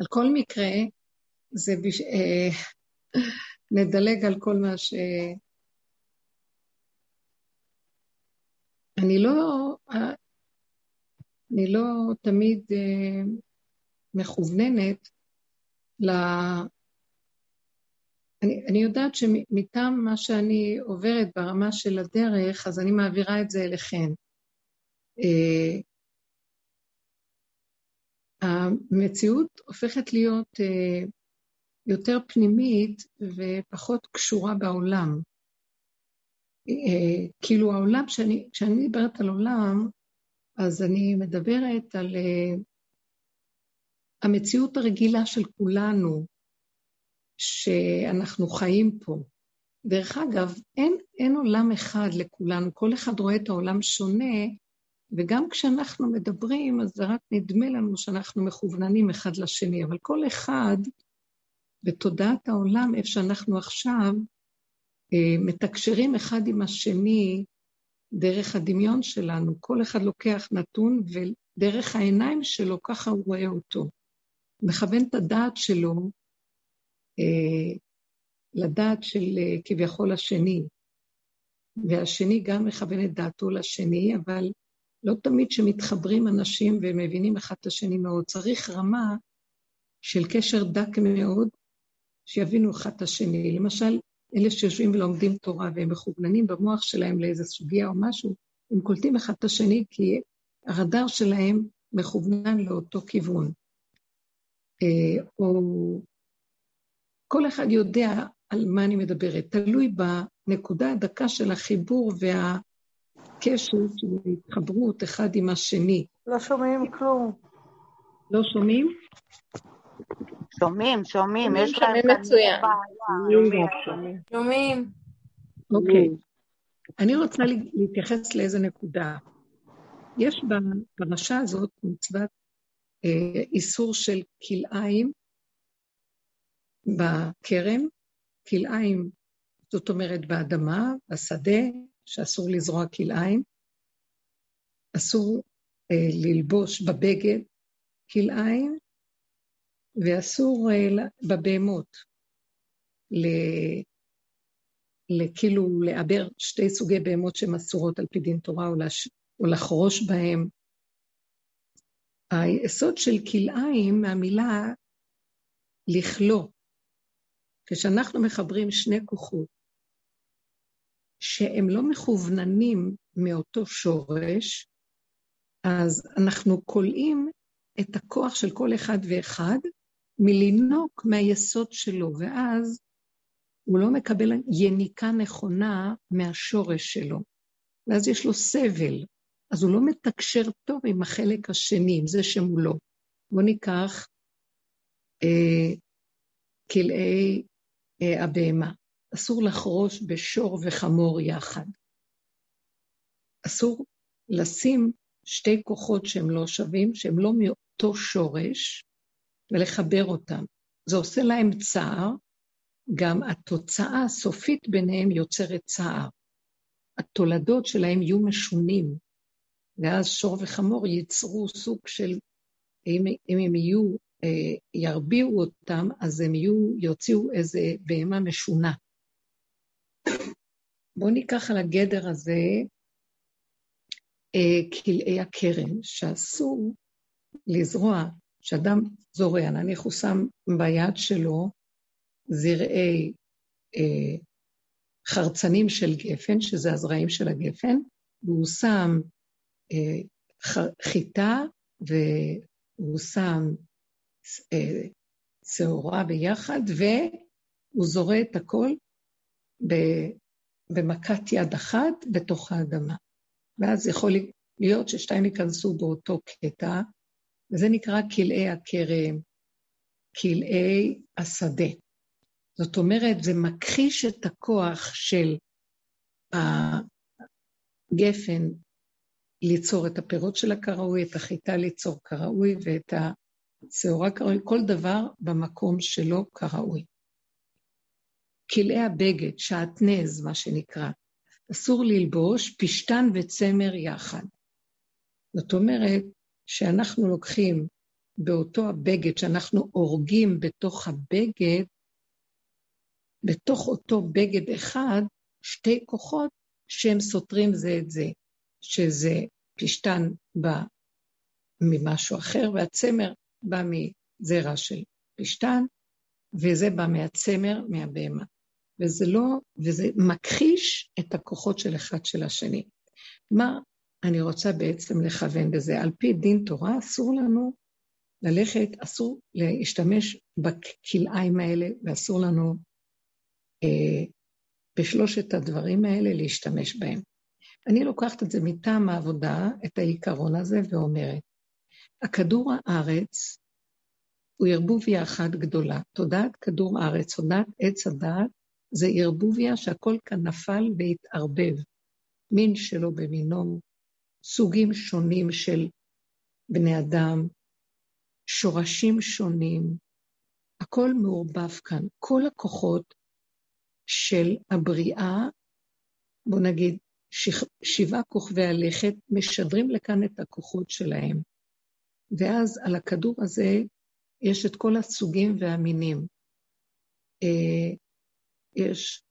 על כל מקרה, זה בש... אה, נדלג על כל מה ש... אני לא, אני לא תמיד אה, מכווננת ל... אני, אני יודעת שמטעם מה שאני עוברת ברמה של הדרך, אז אני מעבירה את זה אליכם. המציאות הופכת להיות uh, יותר פנימית ופחות קשורה בעולם. Uh, כאילו העולם, שאני, כשאני מדברת על עולם, אז אני מדברת על uh, המציאות הרגילה של כולנו, שאנחנו חיים פה. דרך אגב, אין, אין עולם אחד לכולנו, כל אחד רואה את העולם שונה, וגם כשאנחנו מדברים, אז זה רק נדמה לנו שאנחנו מכווננים אחד לשני, אבל כל אחד בתודעת העולם, איפה שאנחנו עכשיו, אה, מתקשרים אחד עם השני דרך הדמיון שלנו. כל אחד לוקח נתון, ודרך העיניים שלו, ככה הוא רואה אותו. מכוון את הדעת שלו אה, לדעת של אה, כביכול השני, והשני גם מכוון את דעתו לשני, אבל לא תמיד כשמתחברים אנשים ומבינים אחד את השני מאוד. צריך רמה של קשר דק מאוד, שיבינו אחד את השני. למשל, אלה שיושבים ולומדים תורה והם מכווננים במוח שלהם לאיזו סוגיה או משהו, הם קולטים אחד את השני כי הרדאר שלהם מכוונן לאותו כיוון. אה, או כל אחד יודע על מה אני מדברת, תלוי בנקודה הדקה של החיבור והקשר של ההתחברות אחד עם השני. לא שומעים כלום. לא שומעים? שומעים, שומעים, יש כאן מצוין. שומעים. אוקיי. אני רוצה להתייחס לאיזה נקודה. יש בפרשה הזאת מצוות אה, איסור של כלאיים בכרם, כלאיים, זאת אומרת באדמה, בשדה, שאסור לזרוע כלאיים, אסור אה, ללבוש בבגד כלאיים, ואסור אה, בבהמות, כאילו לעבר שתי סוגי בהמות שהן אסורות על פי דין תורה, או, לש, או לחרוש בהם. היסוד של כלאיים מהמילה לכלוא, כשאנחנו מחברים שני כוחות שהם לא מכווננים מאותו שורש, אז אנחנו כולאים את הכוח של כל אחד ואחד מלינוק מהיסוד שלו, ואז הוא לא מקבל יניקה נכונה מהשורש שלו. ואז יש לו סבל, אז הוא לא מתקשר טוב עם החלק השני, עם זה שמולו. בואו ניקח אה, כלאי אה, הבהמה. אסור לחרוש בשור וחמור יחד. אסור לשים שתי כוחות שהם לא שווים, שהם לא מאותו שורש, ולחבר אותם. זה עושה להם צער, גם התוצאה הסופית ביניהם יוצרת צער. התולדות שלהם יהיו משונים, ואז שור וחמור ייצרו סוג של, אם, אם הם יהיו אה, ירביעו אותם, אז הם יהיו, יוציאו איזה בהמה משונה. בואו ניקח על הגדר הזה אה, כלאי הכרם, שאסור לזרוע, שאדם זורע, נניח הוא שם ביד שלו זרעי אה, חרצנים של גפן, שזה הזרעים של הגפן, והוא שם אה, חיטה והוא שם שעורה ביחד, והוא זורע את הכל במכת יד אחת בתוך האדמה. ואז יכול להיות ששתיים ייכנסו באותו קטע, וזה נקרא כלאי הכרם, כלאי השדה. זאת אומרת, זה מכחיש את הכוח של הגפן ליצור את הפירות שלה כראוי, את החיטה ליצור כראוי, ואת שעורה כראוי, כל דבר במקום שלו כראוי. כלאי הבגד, שעטנז, מה שנקרא, אסור ללבוש פשתן וצמר יחד. זאת אומרת שאנחנו לוקחים באותו הבגד, שאנחנו הורגים בתוך הבגד, בתוך אותו בגד אחד, שתי כוחות שהם סותרים זה את זה, שזה פשטן בא ממשהו אחר, והצמר בא מזרע של פשטן, וזה בא מהצמר, מהבהמה. וזה לא, וזה מכחיש את הכוחות של אחד של השני. מה אני רוצה בעצם לכוון בזה? על פי דין תורה אסור לנו ללכת, אסור להשתמש בכלאיים האלה, ואסור לנו אה, בשלושת הדברים האלה להשתמש בהם. אני לוקחת את זה מטעם העבודה, את העיקרון הזה, ואומרת, הכדור הארץ הוא ערבוביה אחת גדולה. תודעת כדור הארץ, תודעת עץ הדעת, זה ערבוביה שהכל כאן נפל והתערבב. מין שלו במינו, סוגים שונים של בני אדם, שורשים שונים, הכל מעורבב כאן. כל הכוחות של הבריאה, בוא נגיד, שבעה כוכבי הלכת, משדרים לכאן את הכוחות שלהם. ואז על הכדור הזה יש את כל הסוגים והמינים. יש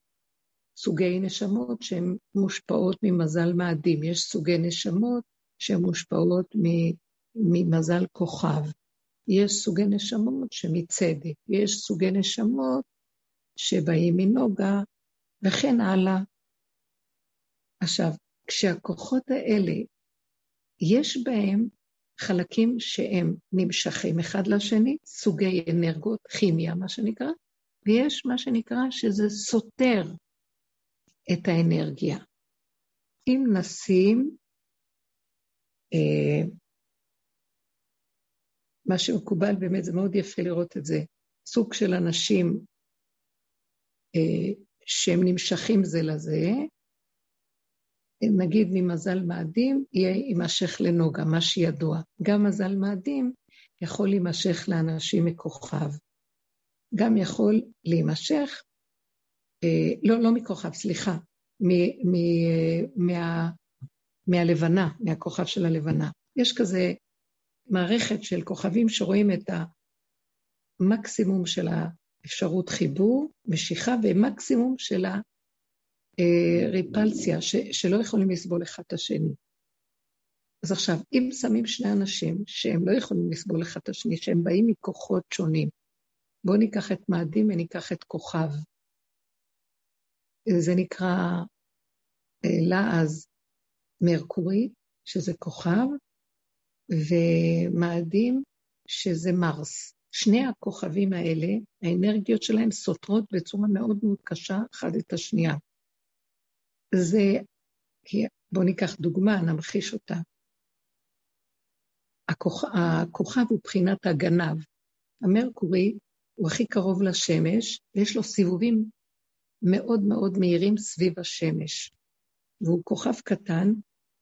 סוגי נשמות שהן מושפעות ממזל מאדים, יש סוגי נשמות שהן מושפעות ממזל כוכב, יש סוגי נשמות שמצדק, יש סוגי נשמות שבאים מנוגה, וכן הלאה. עכשיו, כשהכוחות האלה, יש בהם חלקים שהם נמשכים אחד לשני, סוגי אנרגיות, כימיה, מה שנקרא, ויש מה שנקרא שזה סותר את האנרגיה. אם נשים אה, מה שמקובל באמת, זה מאוד יפה לראות את זה, סוג של אנשים אה, שהם נמשכים זה לזה, נגיד ממזל מאדים, יהיה יימשך לנוגה, מה שידוע. גם מזל מאדים יכול להימשך לאנשים מכוכב. גם יכול להימשך, אה, לא, לא מכוכב, סליחה, מ, מ, מה, מהלבנה, מהכוכב של הלבנה. יש כזה מערכת של כוכבים שרואים את המקסימום של האפשרות חיבור, משיכה, ומקסימום של הריפלציה, ש, שלא יכולים לסבול אחד את השני. אז עכשיו, אם שמים שני אנשים שהם לא יכולים לסבול אחד את השני, שהם באים מכוחות שונים, בואו ניקח את מאדים וניקח את כוכב. זה נקרא אה, לעז מרקורי, שזה כוכב, ומאדים, שזה מרס. שני הכוכבים האלה, האנרגיות שלהם סותרות בצורה מאוד מאוד קשה אחת את השנייה. זה, בואו ניקח דוגמה, נמחיש אותה. הכוכב, הכוכב הוא בחינת הגנב. המרקורי הוא הכי קרוב לשמש, ויש לו סיבובים מאוד מאוד מהירים סביב השמש. והוא כוכב קטן,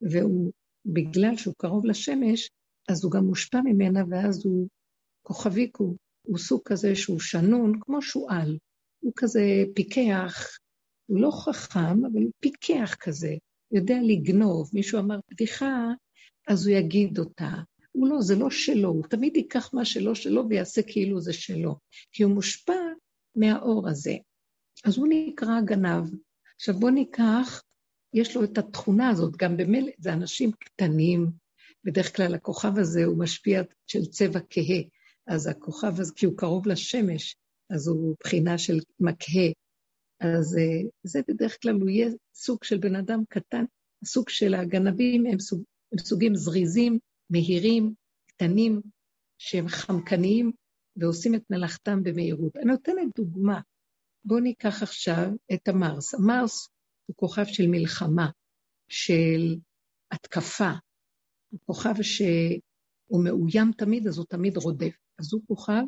והוא, בגלל שהוא קרוב לשמש, אז הוא גם מושפע ממנה, ואז הוא כוכביק, הוא, הוא סוג כזה שהוא שנון, כמו שועל. הוא כזה פיקח, הוא לא חכם, אבל הוא פיקח כזה, יודע לגנוב. מישהו אמר בדיחה, אז הוא יגיד אותה. הוא לא, זה לא שלו, הוא תמיד ייקח מה שלא שלו ויעשה כאילו זה שלו, כי הוא מושפע מהאור הזה. אז הוא נקרא גנב. עכשיו בואו ניקח, יש לו את התכונה הזאת, גם במילא, זה אנשים קטנים, בדרך כלל הכוכב הזה הוא משפיע של צבע כהה, אז הכוכב הזה, כי הוא קרוב לשמש, אז הוא בחינה של מקהה. אז אה, זה בדרך כלל, הוא יהיה סוג של בן אדם קטן, הסוג של הגנבים הם, סוג, הם סוגים זריזים, מהירים, קטנים, שהם חמקניים ועושים את מלאכתם במהירות. אני נותנת דוגמה. בואו ניקח עכשיו את המרס. המרס הוא כוכב של מלחמה, של התקפה. הוא כוכב שהוא מאוים תמיד, אז הוא תמיד רודף. אז הוא כוכב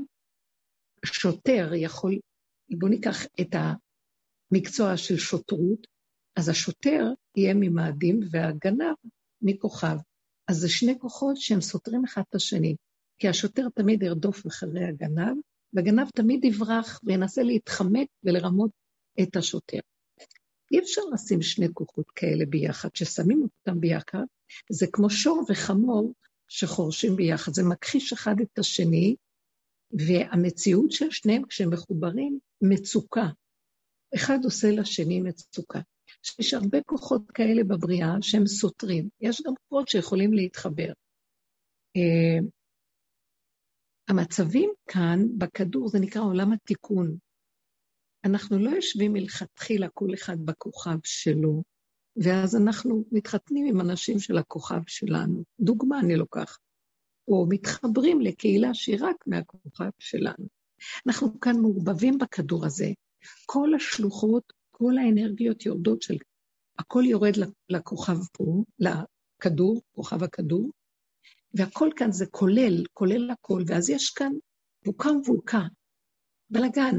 שוטר יכול, בואו ניקח את המקצוע של שוטרות, אז השוטר יהיה ממאדים והגנב מכוכב. אז זה שני כוחות שהם סותרים אחד את השני. כי השוטר תמיד ירדוף אחרי הגנב, והגנב תמיד יברח וינסה להתחמק ולרמות את השוטר. אי אפשר לשים שני כוחות כאלה ביחד. כששמים אותם ביחד, זה כמו שור וחמור שחורשים ביחד. זה מכחיש אחד את השני, והמציאות של שניהם, כשהם מחוברים, מצוקה. אחד עושה לשני מצוקה. יש הרבה כוחות כאלה בבריאה שהם סותרים. יש גם כוחות שיכולים להתחבר. Uh, המצבים כאן, בכדור, זה נקרא עולם התיקון. אנחנו לא יושבים מלכתחילה כל אחד בכוכב שלו, ואז אנחנו מתחתנים עם אנשים של הכוכב שלנו. דוגמה אני לוקח. או מתחברים לקהילה שהיא רק מהכוכב שלנו. אנחנו כאן מעורבבים בכדור הזה. כל השלוחות, כל האנרגיות יורדות של... הכל יורד לכוכב פה, לכדור, כוכב הכדור, והכל כאן זה כולל, כולל הכל, ואז יש כאן בוקה ומבוקה, בלאגן,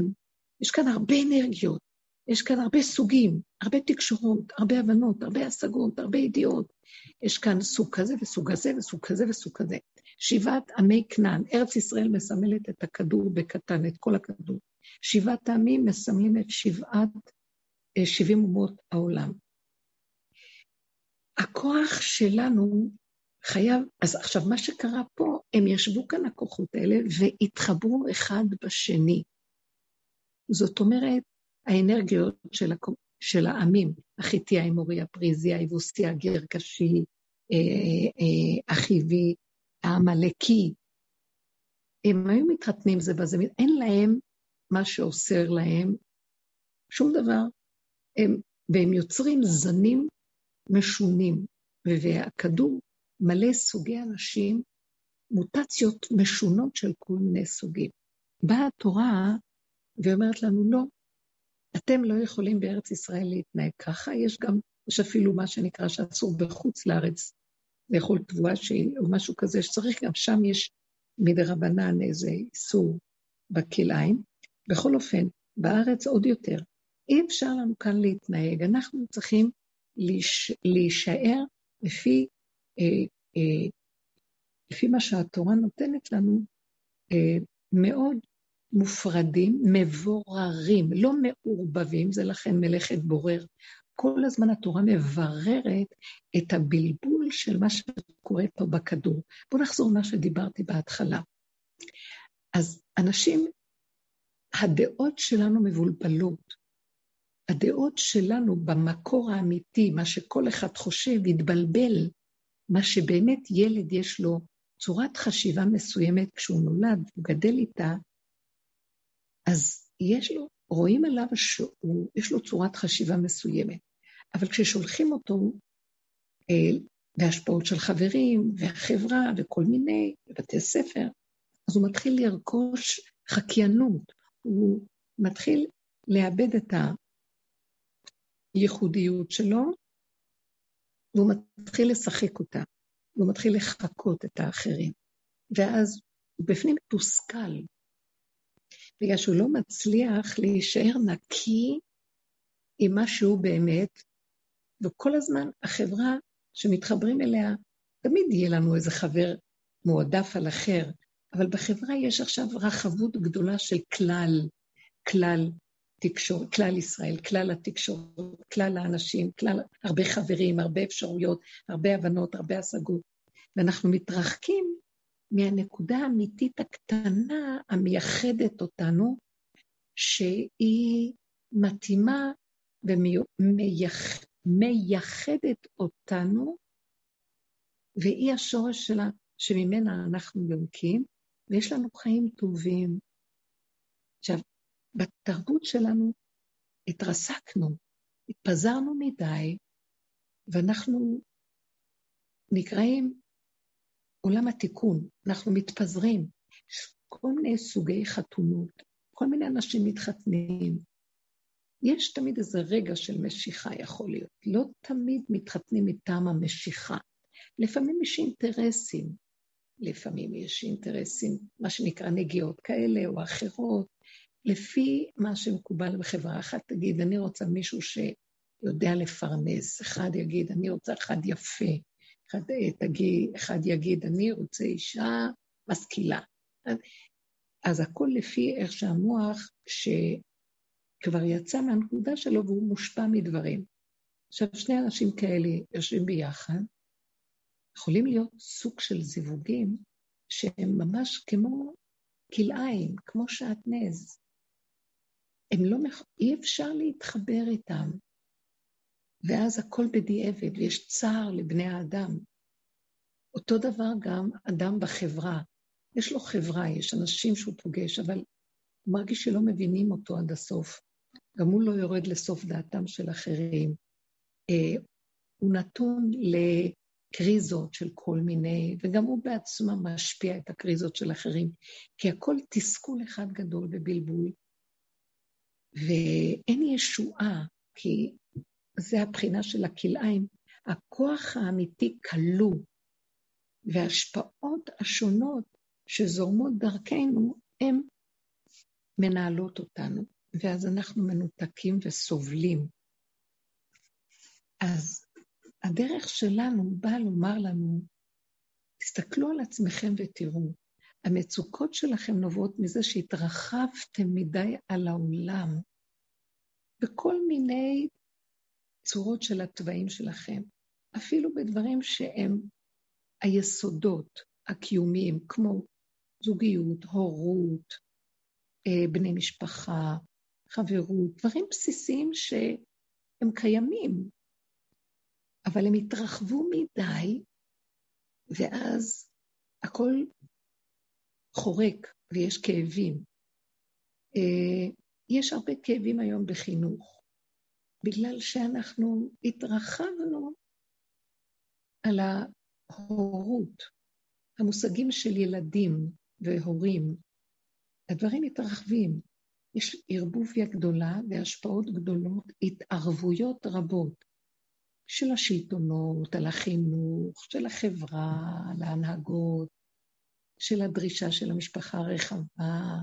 יש כאן הרבה אנרגיות, יש כאן הרבה סוגים, הרבה תקשורות, הרבה הבנות, הרבה השגות, הרבה ידיעות. יש כאן סוג כזה וסוג כזה וסוג כזה וסוג כזה. שבעת עמי כנען, ארץ ישראל מסמלת את הכדור בקטן, את כל הכדור. שבעת העמים מסמלים את שבעת, אה, שבעים אומות העולם. הכוח שלנו חייב, אז עכשיו מה שקרה פה, הם ישבו כאן הכוחות האלה והתחברו אחד בשני. זאת אומרת, האנרגיות של, הכ... של העמים, החיטי, האמורי, הפריזי, היבוסי, הגרקשי, אה, אה, החיבי, העמלקי, הם היו מתחתנים זה בזה, אין להם מה שאוסר להם שום דבר, הם, והם יוצרים זנים משונים, והכדור מלא סוגי אנשים, מוטציות משונות של כל מיני סוגים. באה התורה ואומרת לנו, לא, אתם לא יכולים בארץ ישראל להתנהג ככה, יש גם, יש אפילו מה שנקרא שאסור בחוץ לארץ לאכול תבואה שהיא, או משהו כזה, שצריך, גם שם יש מדי רבנן איזה איסור בכלאיים. בכל אופן, בארץ עוד יותר. אי אפשר לנו כאן להתנהג, אנחנו צריכים להיש, להישאר לפי, אה, אה, לפי מה שהתורה נותנת לנו, אה, מאוד מופרדים, מבוררים, לא מעורבבים, זה לכן מלאכת בורר. כל הזמן התורה מבררת את הבלבול של מה שקורה פה בכדור. בואו נחזור למה שדיברתי בהתחלה. אז אנשים, הדעות שלנו מבולבלות. הדעות שלנו במקור האמיתי, מה שכל אחד חושב, התבלבל. מה שבאמת ילד יש לו צורת חשיבה מסוימת כשהוא נולד, הוא גדל איתה, אז יש לו, רואים עליו שיש לו צורת חשיבה מסוימת. אבל כששולחים אותו אה, בהשפעות של חברים והחברה וכל מיני, בבתי ספר, אז הוא מתחיל לרכוש חקיינות, הוא מתחיל לאבד את הייחודיות שלו, והוא מתחיל לשחק אותה, והוא מתחיל לחקות את האחרים. ואז הוא בפנים מתוסכל, בגלל שהוא לא מצליח להישאר נקי עם מה שהוא באמת, וכל הזמן החברה שמתחברים אליה, תמיד יהיה לנו איזה חבר מועדף על אחר, אבל בחברה יש עכשיו רחבות גדולה של כלל, כלל תקשורת, כלל ישראל, כלל התקשורת, כלל האנשים, כלל, הרבה חברים, הרבה אפשרויות, הרבה הבנות, הרבה השגות. ואנחנו מתרחקים מהנקודה האמיתית הקטנה המייחדת אותנו, שהיא מתאימה ומייחדת אותנו, והיא השורש שלה, שממנה אנחנו יונקים, ויש לנו חיים טובים. עכשיו, בתרבות שלנו התרסקנו, התפזרנו מדי, ואנחנו נקראים עולם התיקון, אנחנו מתפזרים. כל מיני סוגי חתונות, כל מיני אנשים מתחתנים. יש תמיד איזה רגע של משיכה, יכול להיות. לא תמיד מתחתנים מטעם המשיכה. לפעמים יש אינטרסים. לפעמים יש אינטרסים, מה שנקרא נגיעות כאלה או אחרות, לפי מה שמקובל בחברה. אחת תגיד, אני רוצה מישהו שיודע לפרנס, אחד יגיד, אני רוצה אחד יפה, אחד, תגיד, אחד יגיד, אני רוצה אישה משכילה. אז הכל לפי איך שהמוח, שכבר יצא מהנקודה שלו והוא מושפע מדברים. עכשיו, שני אנשים כאלה יושבים ביחד, יכולים להיות סוג של זיווגים שהם ממש כמו כלאיים, כמו שעטנז. הם לא, אי אפשר להתחבר איתם. ואז הכל בדיעבד, ויש צער לבני האדם. אותו דבר גם אדם בחברה. יש לו חברה, יש אנשים שהוא פוגש, אבל הוא מרגיש שלא מבינים אותו עד הסוף. גם הוא לא יורד לסוף דעתם של אחרים. אה, הוא נתון לקריזות של כל מיני, וגם הוא בעצמו משפיע את הקריזות של אחרים, כי הכל תסכול אחד גדול ובלבול. ואין ישועה, כי זה הבחינה של הכלאיים. הכוח האמיתי כלוא, וההשפעות השונות שזורמות דרכנו, הן מנהלות אותנו, ואז אנחנו מנותקים וסובלים. אז הדרך שלנו באה לומר לנו, תסתכלו על עצמכם ותראו, המצוקות שלכם נובעות מזה שהתרחבתם מדי על העולם, בכל מיני צורות של התוואים שלכם, אפילו בדברים שהם היסודות הקיומיים, כמו זוגיות, הורות, אה, בני משפחה, חברות, דברים בסיסיים שהם קיימים, אבל הם התרחבו מדי, ואז הכל חורק ויש כאבים. אה, יש הרבה כאבים היום בחינוך, בגלל שאנחנו התרחבנו על ההורות, המושגים של ילדים והורים, הדברים מתרחבים. יש ערבוביה גדולה והשפעות גדולות, התערבויות רבות של השלטונות, על החינוך, של החברה, על ההנהגות, של הדרישה של המשפחה הרחבה,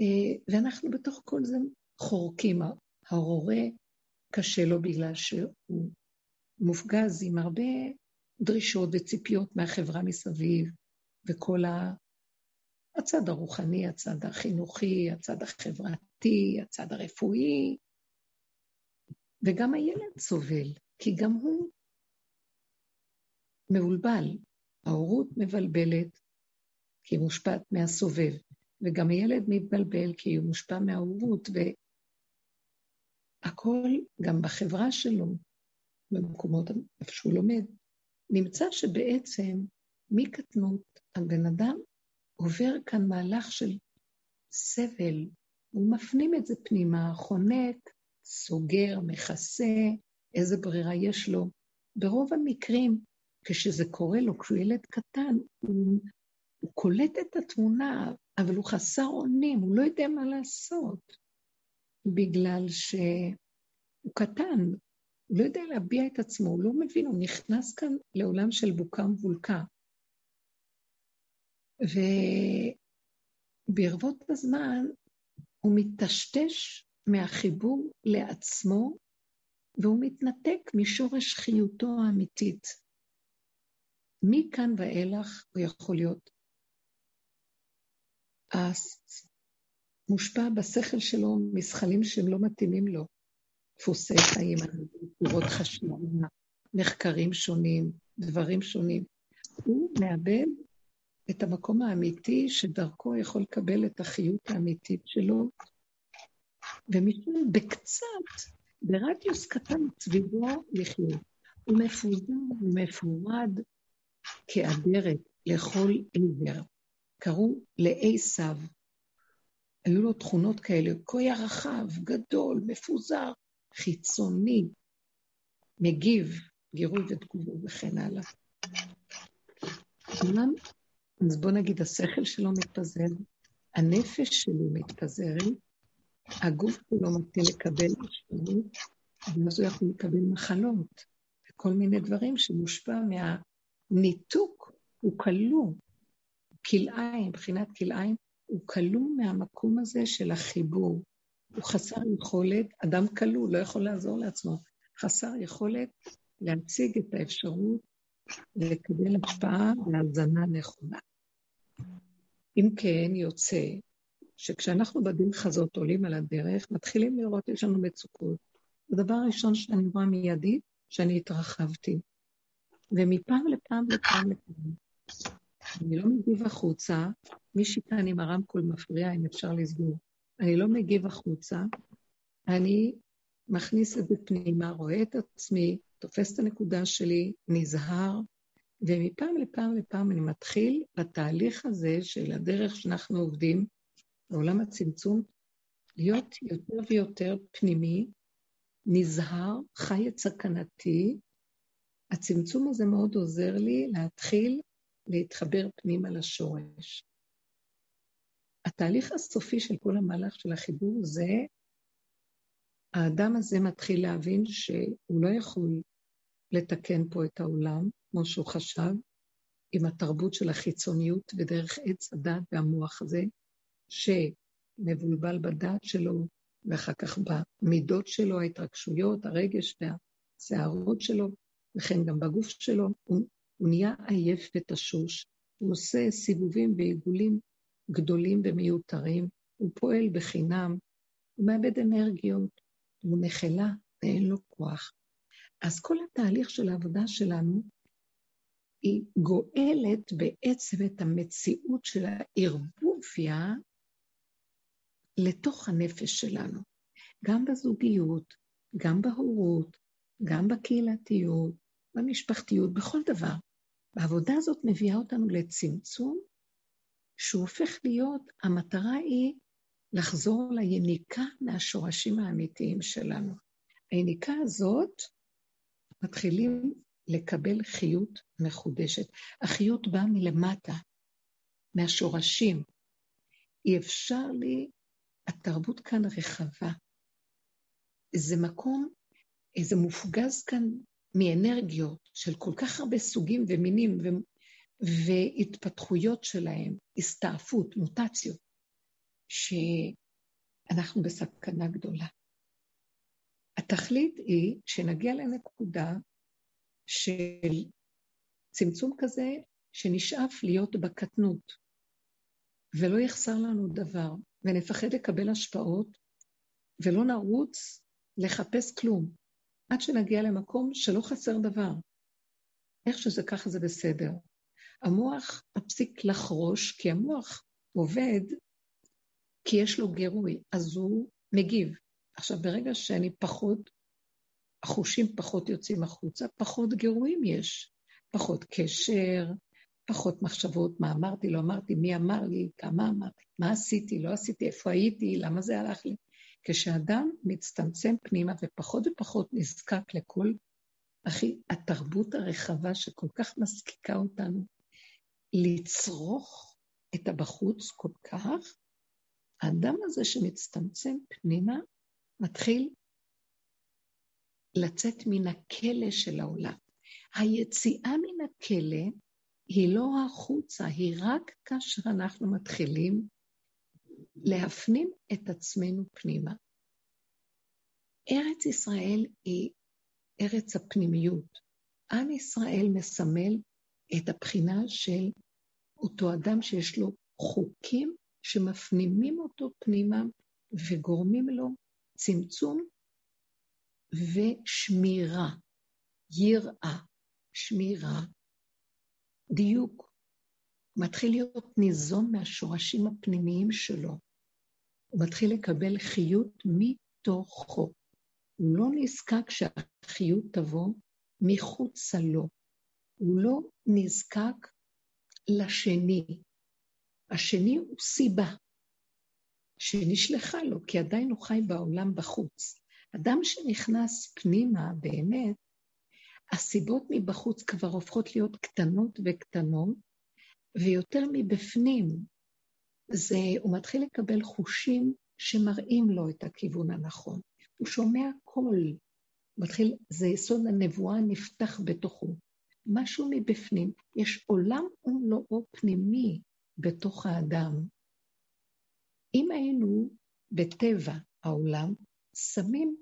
אה, ואנחנו בתוך כל זה חורקים. ההורה קשה לו בגלל שהוא מופגז עם הרבה דרישות וציפיות מהחברה מסביב, וכל הצד הרוחני, הצד החינוכי, הצד החברתי, הצד הרפואי, וגם הילד סובל, כי גם הוא מבולבל. ההורות מבלבלת, כי היא מושפעת מהסובב. וגם הילד מתבלבל כי הוא מושפע מההורות, והכל, גם בחברה שלו, במקומות איפה שהוא לומד, נמצא שבעצם מקטנות הבן אדם עובר כאן מהלך של סבל, הוא מפנים את זה פנימה, חונק, סוגר, מכסה, איזה ברירה יש לו. ברוב המקרים, כשזה קורה לו, כשהוא ילד קטן, הוא, הוא קולט את התמונה, אבל הוא חסר אונים, הוא לא יודע מה לעשות, בגלל שהוא קטן, הוא לא יודע להביע את עצמו, הוא לא מבין, הוא נכנס כאן לעולם של בוקה ומבולקה. וברבות הזמן הוא מטשטש מהחיבור לעצמו, והוא מתנתק משורש חיותו האמיתית. מכאן ואילך הוא יכול להיות מושפע בשכל שלו מזחלים שהם לא מתאימים לו. דפוסי חיים, צורות חשמל, מחקרים שונים, דברים שונים. הוא מאבד את המקום האמיתי שדרכו יכול לקבל את החיות האמיתית שלו, ומשום בקצת, ברדיוס קטן סביבו לחיות. הוא מפוזר ומפורד כאדרת לכל עבר. קראו לעשו. היו לו תכונות כאלה, קויה רחב, גדול, מפוזר, חיצוני, מגיב, גירוי ותגובות וכן הלאה. אומנם, אז בוא נגיד, השכל שלו מתפזר, הנפש שלו מתפזרת, הגוף שלו מתחיל לקבל השפעות, ואז הוא יכול לקבל מחלות, וכל מיני דברים שמושפע מהניתוק, הוא כלוא, כלאיים, מבחינת כלאיים, הוא כלוא מהמקום הזה של החיבור. הוא חסר יכולת, אדם כלוא, לא יכול לעזור לעצמו, חסר יכולת להציג את האפשרות לקבל השפעה והאזנה נכונה. אם כן, יוצא שכשאנחנו בדרך הזאת עולים על הדרך, מתחילים לראות, יש לנו מצוקות. הדבר הראשון שאני רואה מיידית, שאני התרחבתי. ומפעם לפעם לפעם לפעם, אני לא מגיב החוצה, מישהי כאן עם הרמקול מפריע, אם אפשר לסגור. אני לא מגיב החוצה, אני מכניס את זה פנימה, רואה את עצמי, תופס את הנקודה שלי, נזהר, ומפעם לפעם לפעם אני מתחיל בתהליך הזה של הדרך שאנחנו עובדים, בעולם הצמצום, להיות יותר ויותר פנימי, נזהר, חי את סכנתי. הצמצום הזה מאוד עוזר לי להתחיל להתחבר פנימה לשורש. התהליך הסופי של כל המהלך של החיבור זה, האדם הזה מתחיל להבין שהוא לא יכול לתקן פה את העולם, כמו שהוא חשב, עם התרבות של החיצוניות ודרך עץ הדת והמוח הזה, שמבולבל בדעת שלו, ואחר כך במידות שלו, ההתרגשויות, הרגש והסערות שלו, וכן גם בגוף שלו, הוא, הוא נהיה עייף ותשוש. הוא עושה סיבובים ועיגולים גדולים ומיותרים, הוא פועל בחינם, הוא מאבד אנרגיות, הוא נחלה ואין לו כוח. אז כל התהליך של העבודה שלנו, היא גואלת בעצם את המציאות של הערבוביה לתוך הנפש שלנו, גם בזוגיות, גם בהורות, גם בקהילתיות, במשפחתיות, בכל דבר. העבודה הזאת מביאה אותנו לצמצום, שהוא הופך להיות, המטרה היא לחזור ליניקה מהשורשים האמיתיים שלנו. היניקה הזאת, מתחילים לקבל חיות מחודשת. החיות באה מלמטה, מהשורשים. אי אפשר לי, התרבות כאן רחבה. זה מקום, זה מופגז כאן מאנרגיות של כל כך הרבה סוגים ומינים ו... והתפתחויות שלהם, הסתעפות, מוטציות, שאנחנו בסכנה גדולה. התכלית היא שנגיע לנקודה של צמצום כזה שנשאף להיות בקטנות, ולא יחסר לנו דבר, ונפחד לקבל השפעות, ולא נרוץ לחפש כלום, עד שנגיע למקום שלא חסר דבר. איך שזה ככה זה בסדר. המוח מפסיק לחרוש, כי המוח עובד כי יש לו גירוי, אז הוא מגיב. עכשיו, ברגע שאני פחות, החושים פחות יוצאים החוצה, פחות גירויים יש. פחות קשר, פחות מחשבות, מה אמרתי, לא אמרתי, מי אמר לי, כמה אמרתי, מה עשיתי, לא עשיתי, איפה הייתי, למה זה הלך לי. כשאדם מצטמצם פנימה ופחות ופחות נזקק לכל הכי, התרבות הרחבה שכל כך מזקיקה אותנו לצרוך את הבחוץ כל כך, האדם הזה שמצטמצם פנימה מתחיל לצאת מן הכלא של העולם. היציאה מן הכלא היא לא החוצה, היא רק כאשר אנחנו מתחילים להפנים את עצמנו פנימה. ארץ ישראל היא ארץ הפנימיות. עם ישראל מסמל את הבחינה של אותו אדם שיש לו חוקים שמפנימים אותו פנימה וגורמים לו צמצום ושמירה, יראה, שמירה, דיוק. מתחיל להיות ניזון מהשורשים הפנימיים שלו. הוא מתחיל לקבל חיות מתוכו. הוא לא נזקק שהחיות תבוא מחוצה לו. הוא לא נזקק לשני. השני הוא סיבה שנשלחה לו, כי עדיין הוא חי בעולם בחוץ. אדם שנכנס פנימה, באמת, הסיבות מבחוץ כבר הופכות להיות קטנות וקטנות, ויותר מבפנים. זה, הוא מתחיל לקבל חושים שמראים לו את הכיוון הנכון. הוא שומע קול, מתחיל, זה יסוד הנבואה נפתח בתוכו. משהו מבפנים, יש עולם ומלואו פנימי בתוך האדם. אם היינו בטבע העולם, שמים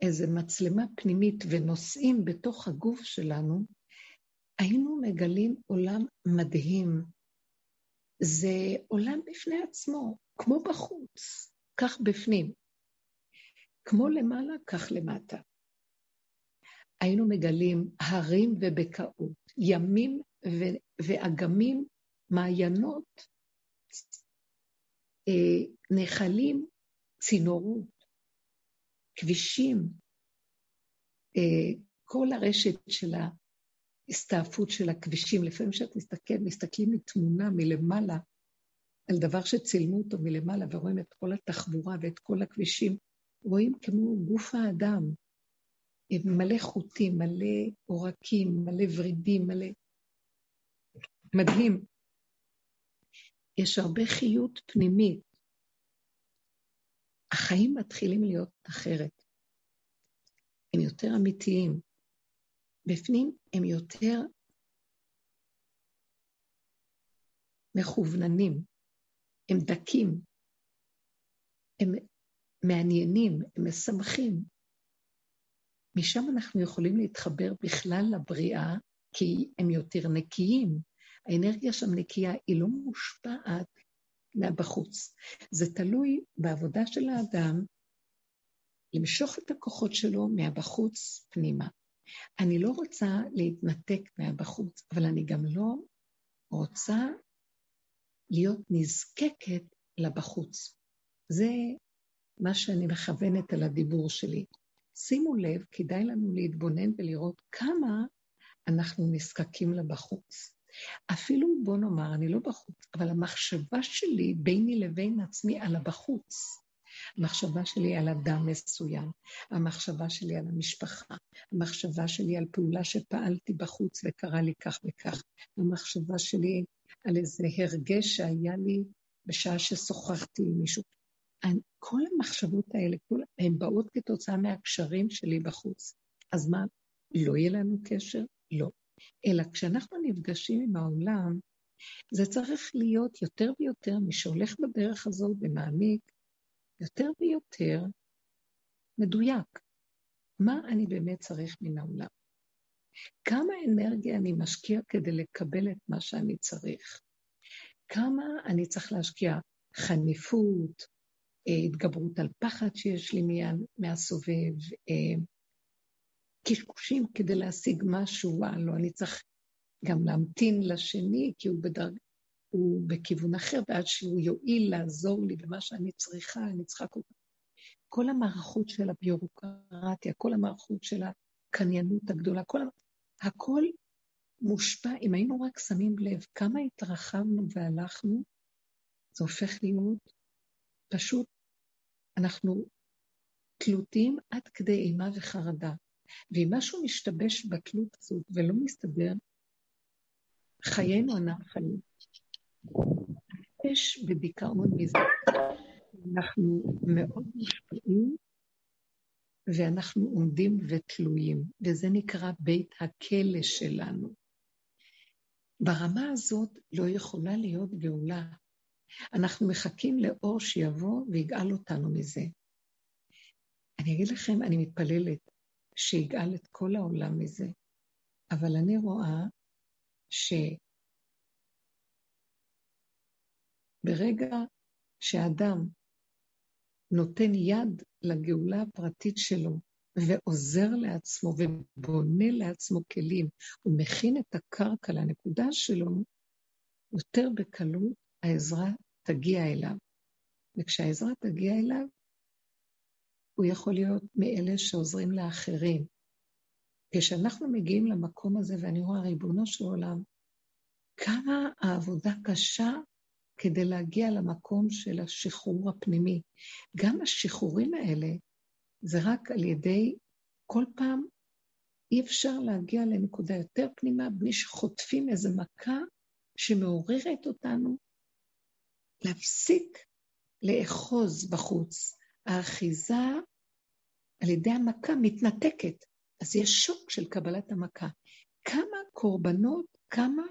איזו מצלמה פנימית ונוסעים בתוך הגוף שלנו, היינו מגלים עולם מדהים. זה עולם בפני עצמו, כמו בחוץ, כך בפנים. כמו למעלה, כך למטה. היינו מגלים הרים ובקעות, ימים ואגמים, מעיינות, אה, נחלים, צינורות, כבישים, אה, כל הרשת של ההסתעפות של הכבישים. לפעמים כשאת מסתכלת, מסתכלים מתמונה מלמעלה על דבר שצילמו אותו מלמעלה ורואים את כל התחבורה ואת כל הכבישים, רואים כמו גוף האדם, מלא חוטים, מלא עורקים, מלא ורידים, מלא... מדהים. יש הרבה חיות פנימית. החיים מתחילים להיות אחרת. הם יותר אמיתיים. בפנים הם יותר מכווננים, הם דקים, הם מעניינים, הם משמחים. משם אנחנו יכולים להתחבר בכלל לבריאה, כי הם יותר נקיים. האנרגיה שם נקייה, היא לא מושפעת מהבחוץ. זה תלוי בעבודה של האדם למשוך את הכוחות שלו מהבחוץ פנימה. אני לא רוצה להתנתק מהבחוץ, אבל אני גם לא רוצה להיות נזקקת לבחוץ. זה מה שאני מכוונת על הדיבור שלי. שימו לב, כדאי לנו להתבונן ולראות כמה אנחנו נזקקים לבחוץ. אפילו, בוא נאמר, אני לא בחוץ, אבל המחשבה שלי ביני לבין עצמי על הבחוץ, המחשבה שלי על אדם מסוים, המחשבה שלי על המשפחה, המחשבה שלי על פעולה שפעלתי בחוץ וקרה לי כך וכך, המחשבה שלי על איזה הרגש שהיה לי בשעה ששוחחתי עם מישהו. כל המחשבות האלה, כל, הן באות כתוצאה מהקשרים שלי בחוץ. אז מה, לא יהיה לנו קשר? לא. אלא כשאנחנו נפגשים עם העולם, זה צריך להיות יותר ויותר, מי שהולך בדרך הזאת ומעמיק, יותר ויותר מדויק. מה אני באמת צריך מן העולם? כמה אנרגיה אני משקיע כדי לקבל את מה שאני צריך? כמה אני צריך להשקיע חניפות, אה, התגברות על פחד שיש לי מהסובב, אה, קשקושים כדי להשיג משהו, הלוא אני צריך גם להמתין לשני, כי הוא בדרג... הוא בכיוון אחר, ועד שהוא יועיל לעזור לי במה שאני צריכה, אני צריכה כל כך... כל המערכות של הביורוקרטיה, כל המערכות של הקניינות הגדולה, כל... הכל מושפע, אם היינו רק שמים לב כמה התרחבנו והלכנו, זה הופך להיות פשוט, אנחנו תלותים עד כדי אימה וחרדה. ואם משהו משתבש בתלות הזאת ולא מסתדר, חיינו אינם חיים. יש בדיכאון מזה. אנחנו מאוד מושפעים ואנחנו עומדים ותלויים, וזה נקרא בית הכלא שלנו. ברמה הזאת לא יכולה להיות גאולה. אנחנו מחכים לאור שיבוא ויגאל אותנו מזה. אני אגיד לכם, אני מתפללת שיגאל את כל העולם מזה, אבל אני רואה שברגע שאדם נותן יד לגאולה הפרטית שלו ועוזר לעצמו ובונה לעצמו כלים, הוא מכין את הקרקע לנקודה שלו, יותר בקלות העזרה תגיע אליו. וכשהעזרה תגיע אליו, הוא יכול להיות מאלה שעוזרים לאחרים. כשאנחנו מגיעים למקום הזה, ואני רואה, ריבונו של עולם, כמה העבודה קשה כדי להגיע למקום של השחרור הפנימי. גם השחרורים האלה זה רק על ידי, כל פעם אי אפשר להגיע לנקודה יותר פנימה בלי שחוטפים איזו מכה שמעוררת אותנו להפסיק לאחוז בחוץ. האחיזה על ידי המכה מתנתקת, אז יש שוק של קבלת המכה. כמה קורבנות, כמה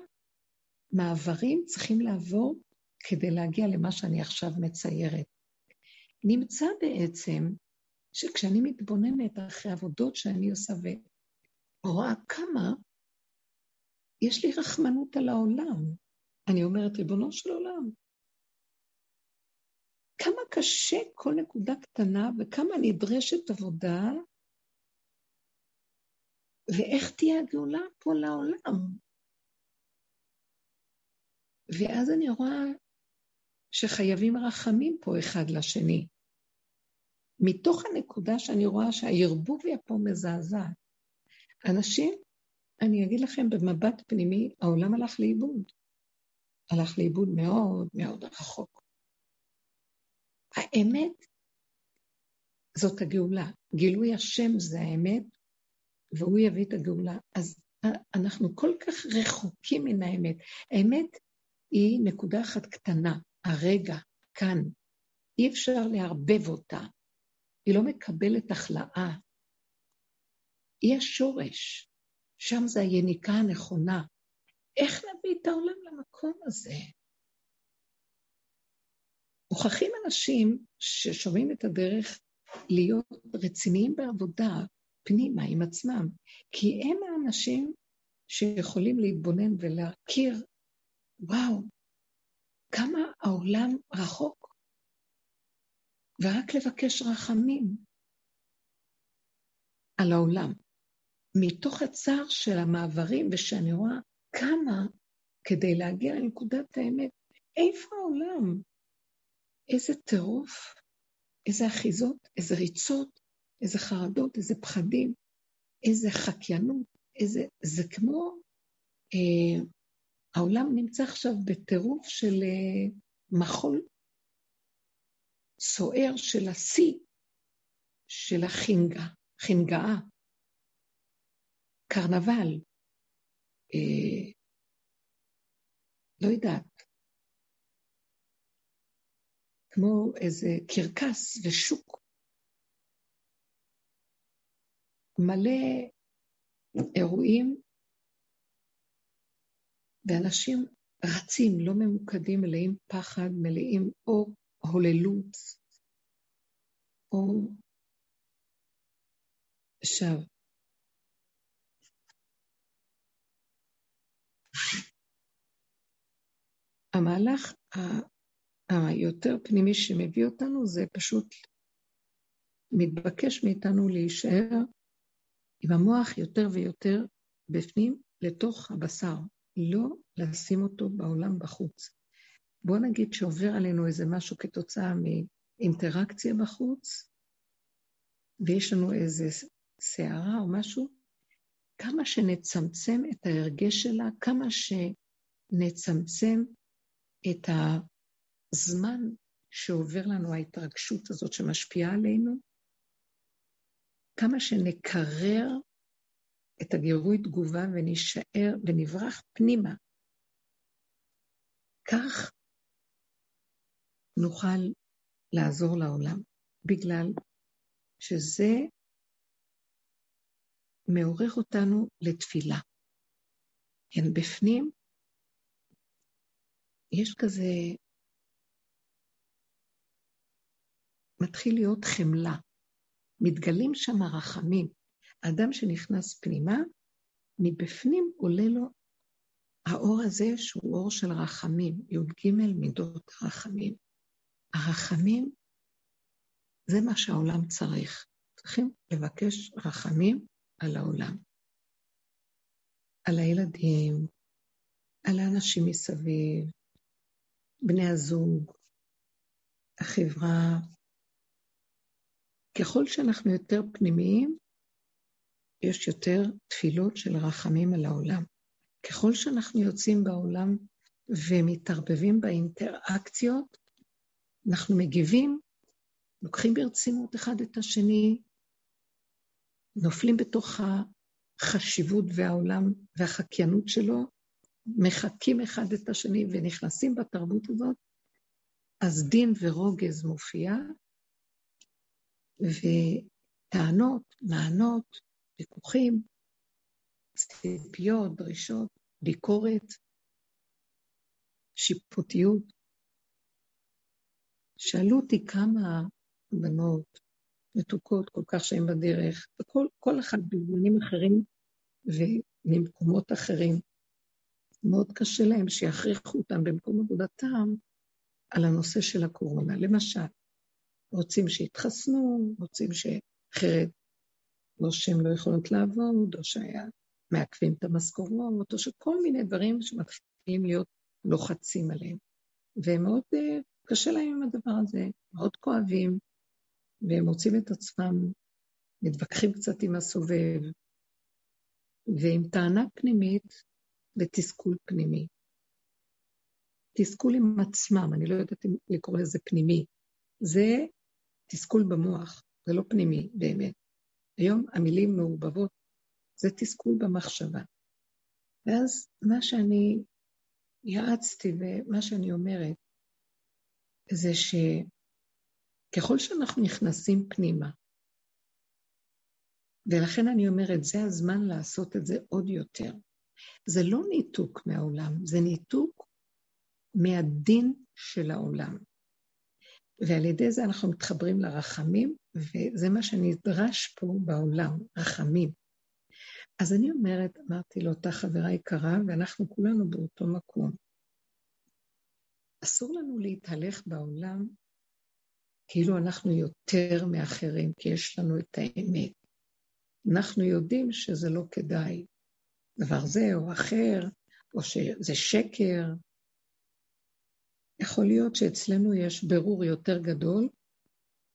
מעברים צריכים לעבור כדי להגיע למה שאני עכשיו מציירת. נמצא בעצם שכשאני מתבוננת אחרי עבודות שאני עושה ורואה כמה יש לי רחמנות על העולם, אני אומרת, ריבונו של עולם, כמה קשה כל נקודה קטנה וכמה נדרשת עבודה ואיך תהיה הגאולה פה לעולם? ואז אני רואה שחייבים רחמים פה אחד לשני. מתוך הנקודה שאני רואה שהערבוביה פה מזעזעת. אנשים, אני אגיד לכם, במבט פנימי, העולם הלך לאיבוד. הלך לאיבוד מאוד מאוד רחוק. האמת זאת הגאולה. גילוי השם זה האמת, והוא יביא את הגאולה. אז אנחנו כל כך רחוקים מן האמת. האמת היא נקודה אחת קטנה, הרגע, כאן. אי אפשר לערבב אותה. היא לא מקבלת הכלאה. היא השורש. שם זה היניקה הנכונה. איך נביא את העולם למקום הזה? מוכרחים אנשים ששומעים את הדרך להיות רציניים בעבודה פנימה עם עצמם, כי הם האנשים שיכולים להתבונן ולהכיר, וואו, כמה העולם רחוק, ורק לבקש רחמים על העולם. מתוך הצער של המעברים, ושאני רואה כמה כדי להגיע לנקודת האמת, איפה העולם? איזה טירוף, איזה אחיזות, איזה ריצות, איזה חרדות, איזה פחדים, איזה חקיינות, איזה... זה כמו... אה, העולם נמצא עכשיו בטירוף של אה, מחול סוער של השיא של החינגה, חינגאה, קרנבל, אה, לא יודעת, כמו איזה קרקס ושוק. מלא אירועים, ואנשים רצים, לא ממוקדים, מלאים פחד, מלאים או הוללות, או... עכשיו, המהלך היותר פנימי שמביא אותנו זה פשוט מתבקש מאיתנו להישאר עם המוח יותר ויותר בפנים לתוך הבשר, לא לשים אותו בעולם בחוץ. בואו נגיד שעובר עלינו איזה משהו כתוצאה מאינטראקציה בחוץ, ויש לנו איזה סערה או משהו, כמה שנצמצם את ההרגש שלה, כמה שנצמצם את הזמן שעובר לנו ההתרגשות הזאת שמשפיעה עלינו, כמה שנקרר את הגירוי תגובה ונשאר ונברח פנימה. כך נוכל לעזור לעולם, בגלל שזה מעורר אותנו לתפילה. כן, בפנים יש כזה, מתחיל להיות חמלה. מתגלים שם הרחמים. האדם שנכנס פנימה, מבפנים עולה לו האור הזה שהוא אור של רחמים, י"ג מידות רחמים. הרחמים זה מה שהעולם צריך. צריכים לבקש רחמים על העולם. על הילדים, על האנשים מסביב, בני הזוג, החברה. ככל שאנחנו יותר פנימיים, יש יותר תפילות של רחמים על העולם. ככל שאנחנו יוצאים בעולם ומתערבבים באינטראקציות, אנחנו מגיבים, לוקחים ברצינות אחד את השני, נופלים בתוך החשיבות והעולם והחקיינות שלו, מחקים אחד את השני ונכנסים בתרבות הזאת, אז דין ורוגז מופיע, וטענות, מענות, ויכוחים, ציפיות, דרישות, ביקורת, שיפוטיות. שאלו אותי כמה בנות מתוקות כל כך שהן בדרך, וכל כל אחד בזמנים אחרים וממקומות אחרים. מאוד קשה להם שיכריחו אותם במקום עבודתם על הנושא של הקורונה. למשל, רוצים שיתחסנו, רוצים שאחרת או שהן לא יכולות לעבוד, או שהיה מעכבים את המשכורות, או שכל מיני דברים שמתחילים להיות לוחצים עליהם. ומאוד uh, קשה להם עם הדבר הזה, מאוד כואבים, והם מוצאים את עצמם, מתווכחים קצת עם הסובב, ועם טענה פנימית ותסכול פנימי. תסכול עם עצמם, אני לא יודעת אם לקרוא לזה פנימי. זה תסכול במוח, זה לא פנימי באמת. היום המילים מעובבות, זה תסכול במחשבה. ואז מה שאני יעצתי ומה שאני אומרת, זה שככל שאנחנו נכנסים פנימה, ולכן אני אומרת, זה הזמן לעשות את זה עוד יותר. זה לא ניתוק מהעולם, זה ניתוק מהדין של העולם. ועל ידי זה אנחנו מתחברים לרחמים, וזה מה שנדרש פה בעולם, רחמים. אז אני אומרת, אמרתי לאותה חברה יקרה, ואנחנו כולנו באותו מקום. אסור לנו להתהלך בעולם כאילו אנחנו יותר מאחרים, כי יש לנו את האמת. אנחנו יודעים שזה לא כדאי. דבר זה או אחר, או שזה שקר. יכול להיות שאצלנו יש ברור יותר גדול,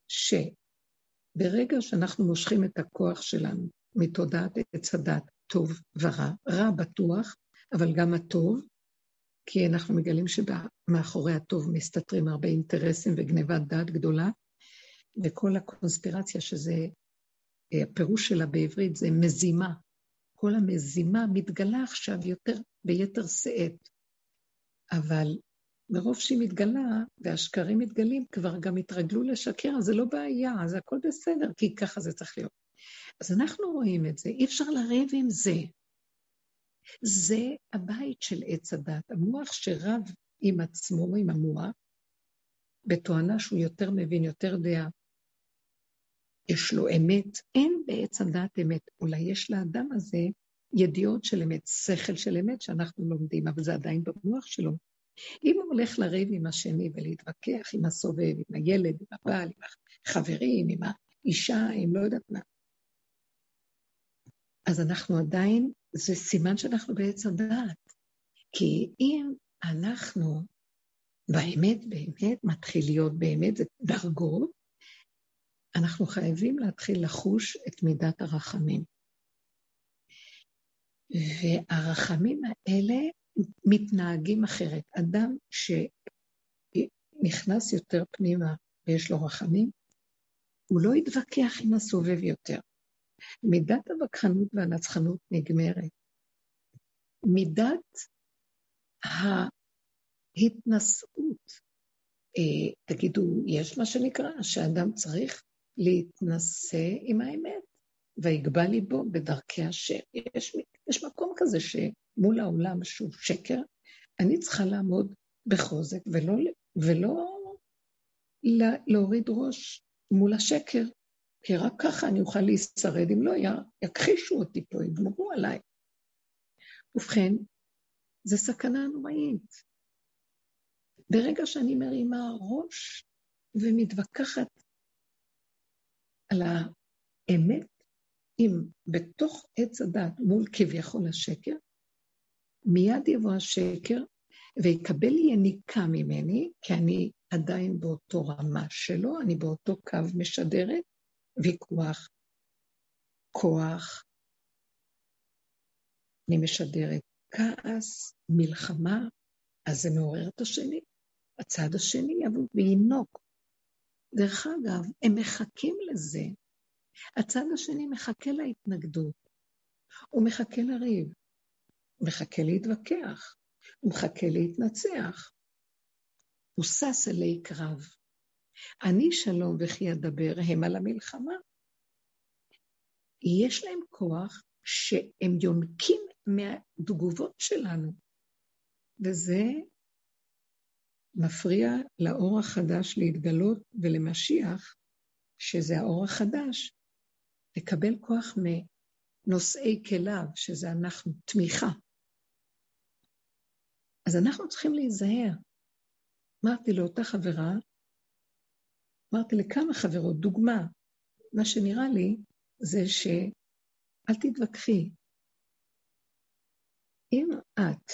שברגע שאנחנו מושכים את הכוח שלנו מתודעת עץ הדת, טוב ורע, רע בטוח, אבל גם הטוב, כי אנחנו מגלים שמאחורי הטוב מסתתרים הרבה אינטרסים וגניבת דעת גדולה, וכל הקונספירציה שזה, הפירוש שלה בעברית זה מזימה. כל המזימה מתגלה עכשיו יותר, ביתר שאת. אבל מרוב שהיא מתגלה, והשקרים מתגלים, כבר גם התרגלו לשקר, אז זה לא בעיה, אז הכל בסדר, כי ככה זה צריך להיות. אז אנחנו רואים את זה, אי אפשר לריב עם זה. זה הבית של עץ הדת, המוח שרב עם עצמו, עם המוח, בתואנה שהוא יותר מבין, יותר יודע, יש לו אמת. אין בעץ הדת אמת. אולי יש לאדם הזה ידיעות של אמת, שכל של אמת שאנחנו לומדים, אבל זה עדיין במוח שלו. אם הוא הולך לריב עם השני ולהתווכח עם הסובב, עם הילד, עם הבעל, עם החברים, עם האישה, עם לא יודעת מה, אז אנחנו עדיין, זה סימן שאנחנו בעץ הדעת. כי אם אנחנו באמת, באמת, מתחיל להיות באמת, זה דרגות, אנחנו חייבים להתחיל לחוש את מידת הרחמים. והרחמים האלה מתנהגים אחרת. אדם שנכנס יותר פנימה ויש לו רחמים, הוא לא יתווכח עם הסובב יותר. מידת הווכחנות והנצחנות נגמרת. מידת ההתנשאות, אה, תגידו, יש מה שנקרא, שאדם צריך להתנשא עם האמת, ויגבה ליבו בדרכי השם. יש, יש מקום כזה שמול העולם שהוא שקר, אני צריכה לעמוד בחוזק ולא, ולא להוריד ראש מול השקר, כי רק ככה אני אוכל להישרד, אם לא, יכחישו אותי פה, יגמרו עליי. ובכן, זו סכנה נוראית. ברגע שאני מרימה ראש ומתווכחת על האמת, אם בתוך עץ הדת מול כביכול השקר, מיד יבוא השקר ויקבל יניקה ממני, כי אני עדיין באותו רמה שלו, אני באותו קו משדרת, ויכוח, כוח, אני משדרת כעס, מלחמה, אז זה מעורר את השני. הצד השני יבוא וינוק. דרך אגב, הם מחכים לזה. הצד השני מחכה להתנגדות. הוא מחכה לריב. מחכה להתווכח. הוא מחכה להתנצח. הוא שש אלי קרב. אני שלום וכי אדבר הם על המלחמה. יש להם כוח שהם יונקים מהתגובות שלנו, וזה מפריע לאור החדש להתגלות ולמשיח, שזה האור החדש, לקבל כוח מנושאי כליו, שזה אנחנו, תמיכה. אז אנחנו צריכים להיזהר. אמרתי לאותה חברה, אמרתי לכמה חברות, דוגמה, מה שנראה לי זה שאל תתווכחי. אם את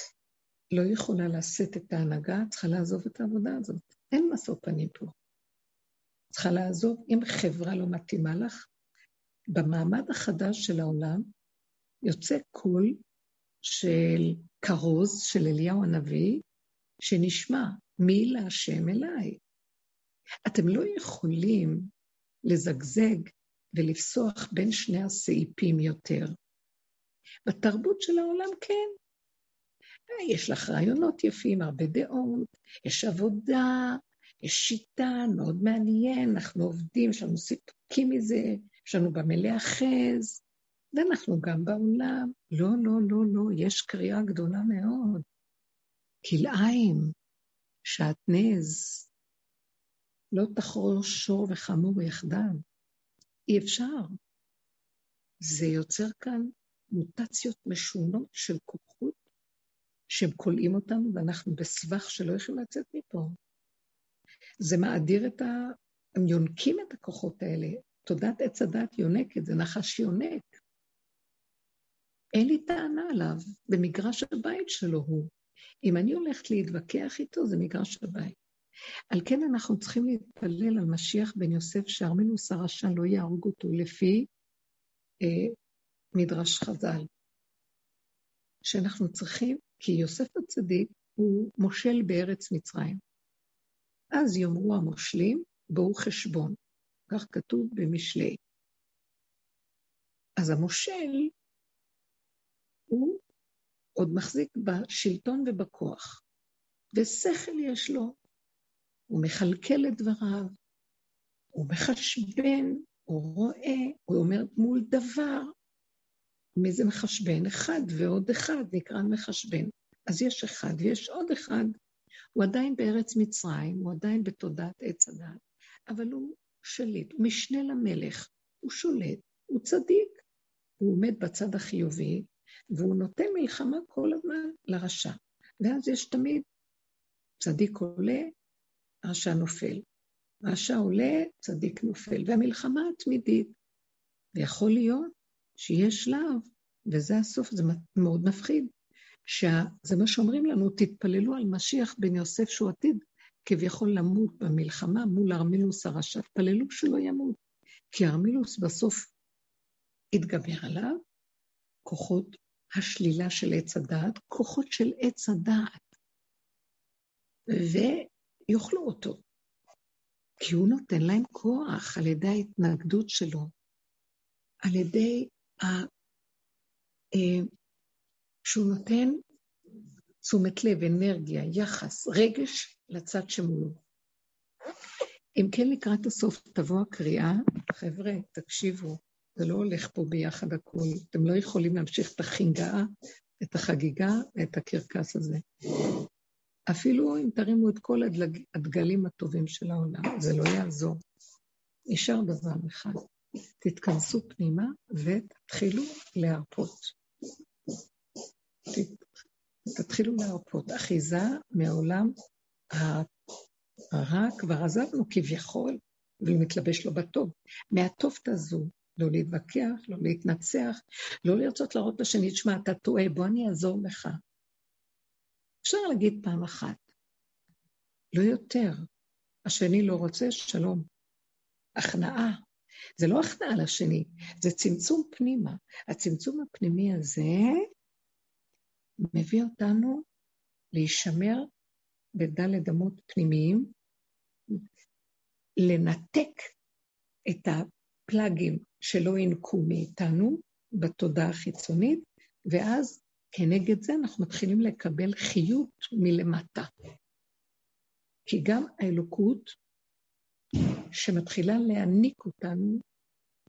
לא יכולה לשאת את ההנהגה, את צריכה לעזוב את העבודה הזאת. אין משוא פנים פה. צריכה לעזוב, אם חברה לא מתאימה לך, במעמד החדש של העולם יוצא קול של כרוז של אליהו הנביא, שנשמע, מי להשם אליי? אתם לא יכולים לזגזג ולפסוח בין שני הסעיפים יותר. בתרבות של העולם כן. יש לך רעיונות יפים, הרבה דעות, יש עבודה, יש שיטה מאוד מעניין, אנחנו עובדים, יש לנו סיפוקים מזה, יש לנו במה להיאחז, ואנחנו גם בעולם. לא, לא, לא, לא, יש קריאה גדולה מאוד. כלאיים, שעטנז, לא תחרוש שור וחמור יחדיו. אי אפשר. זה יוצר כאן מוטציות משונות של כוחות, שהם כולאים אותנו ואנחנו בסבך שלא יכולים לצאת מפה. זה מאדיר את ה... הם יונקים את הכוחות האלה. תודעת עץ הדת יונקת, זה נחש יונק. אין לי טענה עליו, במגרש הבית שלו הוא. אם אני הולכת להתווכח איתו, זה מגרש הבית. על כן אנחנו צריכים להתפלל על משיח בן יוסף, שארמנוס הרשע לא יהרוג אותו, לפי אה, מדרש חז"ל. שאנחנו צריכים, כי יוסף הצדיק הוא מושל בארץ מצרים. אז יאמרו המושלים, בואו חשבון. כך כתוב במשלי. אז המושל, הוא עוד מחזיק בשלטון ובכוח, ושכל יש לו. הוא מכלכל את דבריו, הוא מחשבן, הוא רואה, הוא אומר מול דבר. מי זה מחשבן? אחד ועוד אחד נקרא מחשבן. אז יש אחד ויש עוד אחד. הוא עדיין בארץ מצרים, הוא עדיין בתודעת עץ הדת, אבל הוא שליט, הוא משנה למלך, הוא שולט, הוא צדיק, הוא עומד בצד החיובי, והוא נותן מלחמה כל הזמן לרשע. ואז יש תמיד צדיק עולה, רשע נופל. רשע עולה, צדיק נופל. והמלחמה התמידית. ויכול להיות שיש שלב, וזה הסוף, זה מאוד מפחיד, שזה מה שאומרים לנו, תתפללו על משיח בן יוסף שהוא עתיד כביכול למות במלחמה מול ארמילוס הרשע, תפללו שלא ימות. כי ארמילוס בסוף יתגבר עליו, כוחות השלילה של עץ הדעת, כוחות של עץ הדעת, ויאכלו אותו. כי הוא נותן להם כוח על ידי ההתנגדות שלו, על ידי ה... אה, שהוא נותן תשומת לב, אנרגיה, יחס, רגש לצד שמולו. אם כן, לקראת הסוף תבוא הקריאה, חבר'ה, תקשיבו, זה לא הולך פה ביחד הכול. אתם לא יכולים להמשיך את החינגה, את החגיגה ואת הקרקס הזה. אפילו אם תרימו את כל הדלג, הדגלים הטובים של העולם, זה לא יעזור. נשאר דבר אחד, תתכנסו פנימה ותתחילו להרפות. תתחילו להרפות. אחיזה מעולם הרע כבר עזבנו כביכול, והוא מתלבש לו בטוב. מהטוב תעזו, לא להתווכח, לא להתנצח, לא לרצות להראות לשני, תשמע, אתה טועה, בוא אני אעזור לך. אפשר להגיד פעם אחת, לא יותר. השני לא רוצה, שלום. הכנעה. זה לא הכנעה לשני, זה צמצום פנימה. הצמצום הפנימי הזה מביא אותנו להישמר בדלת אמות פנימיים, לנתק את הפלאגים שלא ינקו מאיתנו בתודעה החיצונית, ואז כנגד זה אנחנו מתחילים לקבל חיות מלמטה. כי גם האלוקות שמתחילה להעניק אותנו,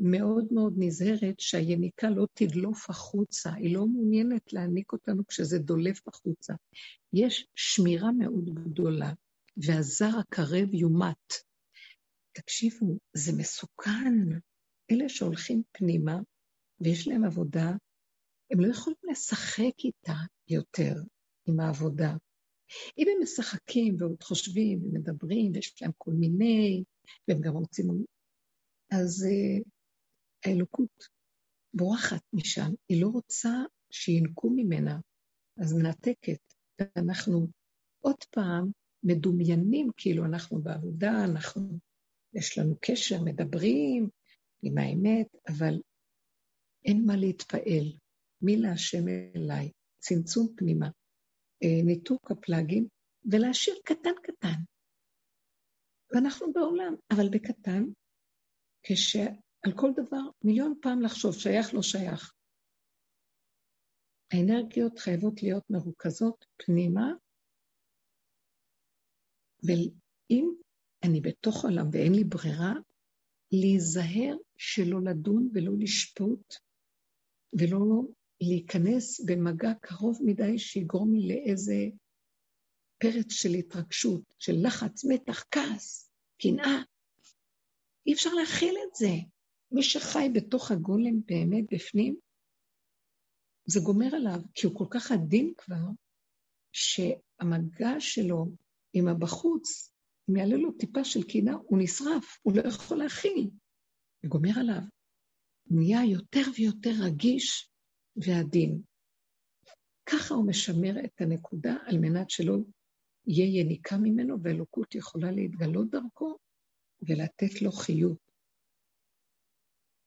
מאוד מאוד נזהרת שהיניקה לא תדלוף החוצה, היא לא מעוניינת להעניק אותנו כשזה דולף החוצה. יש שמירה מאוד גדולה, והזר הקרב יומת. תקשיבו, זה מסוכן. אלה שהולכים פנימה ויש להם עבודה, הם לא יכולים לשחק איתה יותר, עם העבודה. אם הם משחקים ועוד חושבים ומדברים, ויש להם כל מיני, והם גם רוצים... אז uh, האלוקות בורחת משם, היא לא רוצה שינקו ממנה, אז מנתקת. ואנחנו עוד פעם מדומיינים כאילו אנחנו בעבודה, אנחנו, יש לנו קשר, מדברים עם האמת, אבל אין מה להתפעל. מי להשם אליי? צמצום פנימה, אה, ניתוק הפלאגים, ולהשאיר קטן קטן. ואנחנו בעולם, אבל בקטן, כשעל כל דבר מיליון פעם לחשוב, שייך, לא שייך. האנרגיות חייבות להיות מרוכזות פנימה, ואם אני בתוך עולם ואין לי ברירה, להיזהר שלא לדון ולא לשפוט ולא להיכנס במגע קרוב מדי שיגרום לי לאיזה פרץ של התרגשות, של לחץ, מתח, כעס, קנאה. אי אפשר להכיל את זה. מי שחי בתוך הגולם באמת בפנים, זה גומר עליו, כי הוא כל כך עדין כבר, שהמגע שלו עם הבחוץ, אם יעלה לו טיפה של קנאה, הוא נשרף, הוא לא יכול להכיל. זה גומר עליו. נהיה יותר ויותר רגיש ועדין. ככה הוא משמר את הנקודה על מנת שלא יהיה יניקה ממנו ואלוקות יכולה להתגלות דרכו ולתת לו חיות.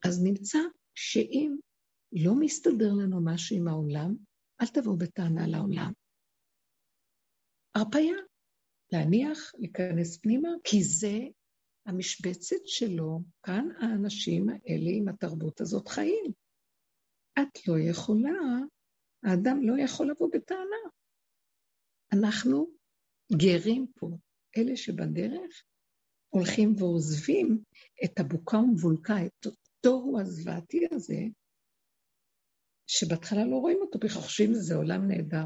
אז נמצא שאם לא מסתדר לנו משהו עם העולם, אל תבואו בטענה לעולם. הרפאיה, להניח, להיכנס פנימה, כי זה המשבצת שלו, כאן האנשים האלה עם התרבות הזאת חיים. את לא יכולה, האדם לא יכול לבוא בטענה. אנחנו גרים פה, אלה שבדרך, הולכים ועוזבים את הבוקה ומבולקה, את התוהו הזוועתי הזה, שבהתחלה לא רואים אותו, בכלל חושבים שזה עולם נהדר.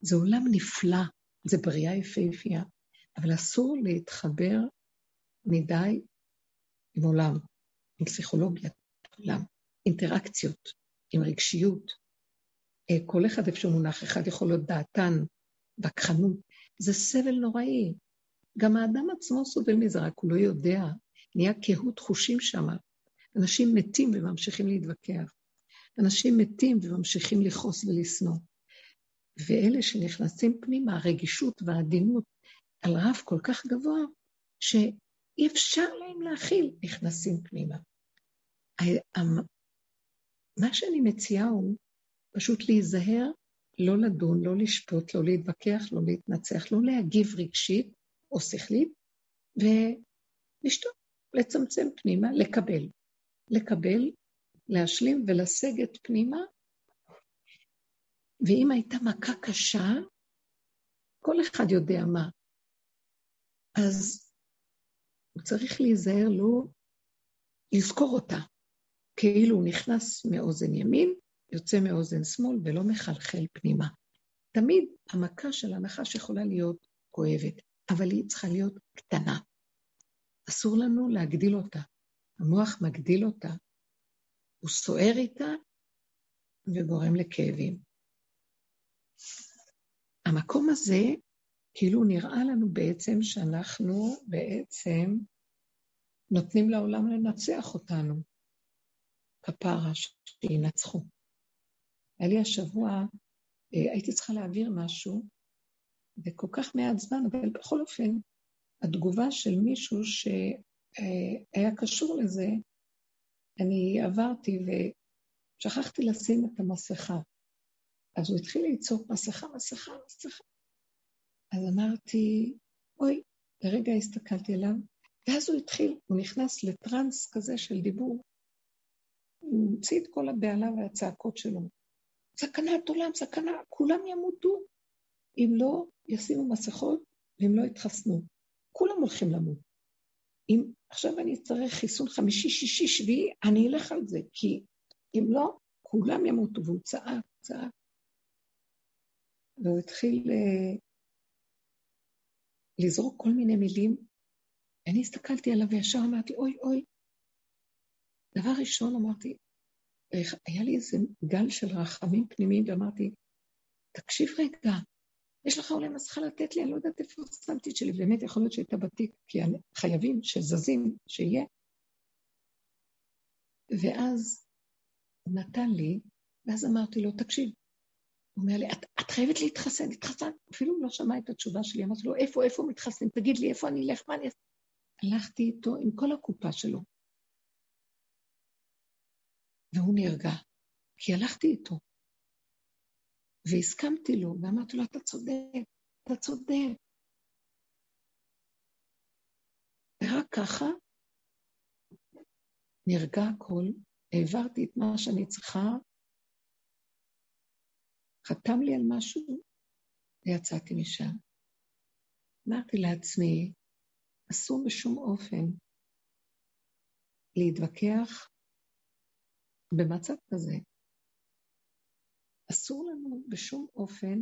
זה עולם נפלא, זה בריאה יפהפייה, אבל אסור להתחבר מדי עם עולם, עם פסיכולוגיית עולם, אינטראקציות, עם רגשיות. אה, כל אחד איפה שהוא מונח, אחד יכול להיות דעתן, וכחנות, זה סבל נוראי. גם האדם עצמו סובל מזה, רק הוא לא יודע. נהיה קהות חושים שם. אנשים מתים וממשיכים להתווכח. אנשים מתים וממשיכים לכעוס ולשנוא. ואלה שנכנסים פנימה, הרגישות והעדינות על רף כל כך גבוה, שאי אפשר להם להכיל, נכנסים פנימה. מה שאני מציעה הוא פשוט להיזהר, לא לדון, לא לשפוט, לא להתווכח, לא להתנצח, לא להגיב רגשית או שכלית, ולשתות, לצמצם פנימה, לקבל. לקבל, להשלים ולסגת פנימה, ואם הייתה מכה קשה, כל אחד יודע מה. אז הוא צריך להיזהר לא לזכור אותה, כאילו הוא נכנס מאוזן ימין, יוצא מאוזן שמאל ולא מחלחל פנימה. תמיד המכה של הנחש יכולה להיות כואבת, אבל היא צריכה להיות קטנה. אסור לנו להגדיל אותה. המוח מגדיל אותה, הוא סוער איתה וגורם לכאבים. המקום הזה, כאילו נראה לנו בעצם שאנחנו בעצם נותנים לעולם לנצח אותנו. כפרה שינצחו. היה לי השבוע, אה, הייתי צריכה להעביר משהו, וכל כך מעט זמן, אבל בכל אופן, התגובה של מישהו שהיה קשור לזה, אני עברתי ושכחתי לשים את המסכה. אז הוא התחיל לצעוק מסכה, מסכה, מסכה. אז אמרתי, אוי, לרגע הסתכלתי עליו, ואז הוא התחיל, הוא נכנס לטראנס כזה של דיבור. הוא הוציא את כל הבהלה והצעקות שלו. סכנת עולם, סכנה, כולם ימותו. אם לא ישימו מסכות ואם לא יתחסנו. כולם הולכים למות. אם עכשיו אני אצטרך חיסון חמישי, שישי, שביעי, אני אלך על זה, כי אם לא, כולם ימותו. והוא צעק, צעק. והוא התחיל uh, לזרוק כל מיני מילים. אני הסתכלתי עליו וישר אמרתי, אוי, אוי. דבר ראשון אמרתי, היה לי איזה גל של רחמים פנימיים, ואמרתי, תקשיב רגע, יש לך אולי מסכה לתת לי, אני לא יודעת איפה שמתי את שלי, באמת יכול להיות שהייתה בתיק, כי חייבים שזזים, שיהיה. ואז נתן לי, ואז אמרתי לו, תקשיב, אומר לי, את, את חייבת להתחסן, התחסן. אפילו לא שמע את התשובה שלי, אמרתי לו, איפה, איפה מתחסנים? תגיד לי, איפה אני אלך, מה אני אעשה? הלכתי איתו עם כל הקופה שלו. והוא נרגע, כי הלכתי איתו. והסכמתי לו, ואמרתי לו, אתה צודק, אתה צודק. ורק ככה נרגע הכל, העברתי את מה שאני צריכה, חתם לי על משהו, ויצאתי משם. אמרתי לעצמי, אסור בשום אופן להתווכח במצב כזה. אסור לנו בשום אופן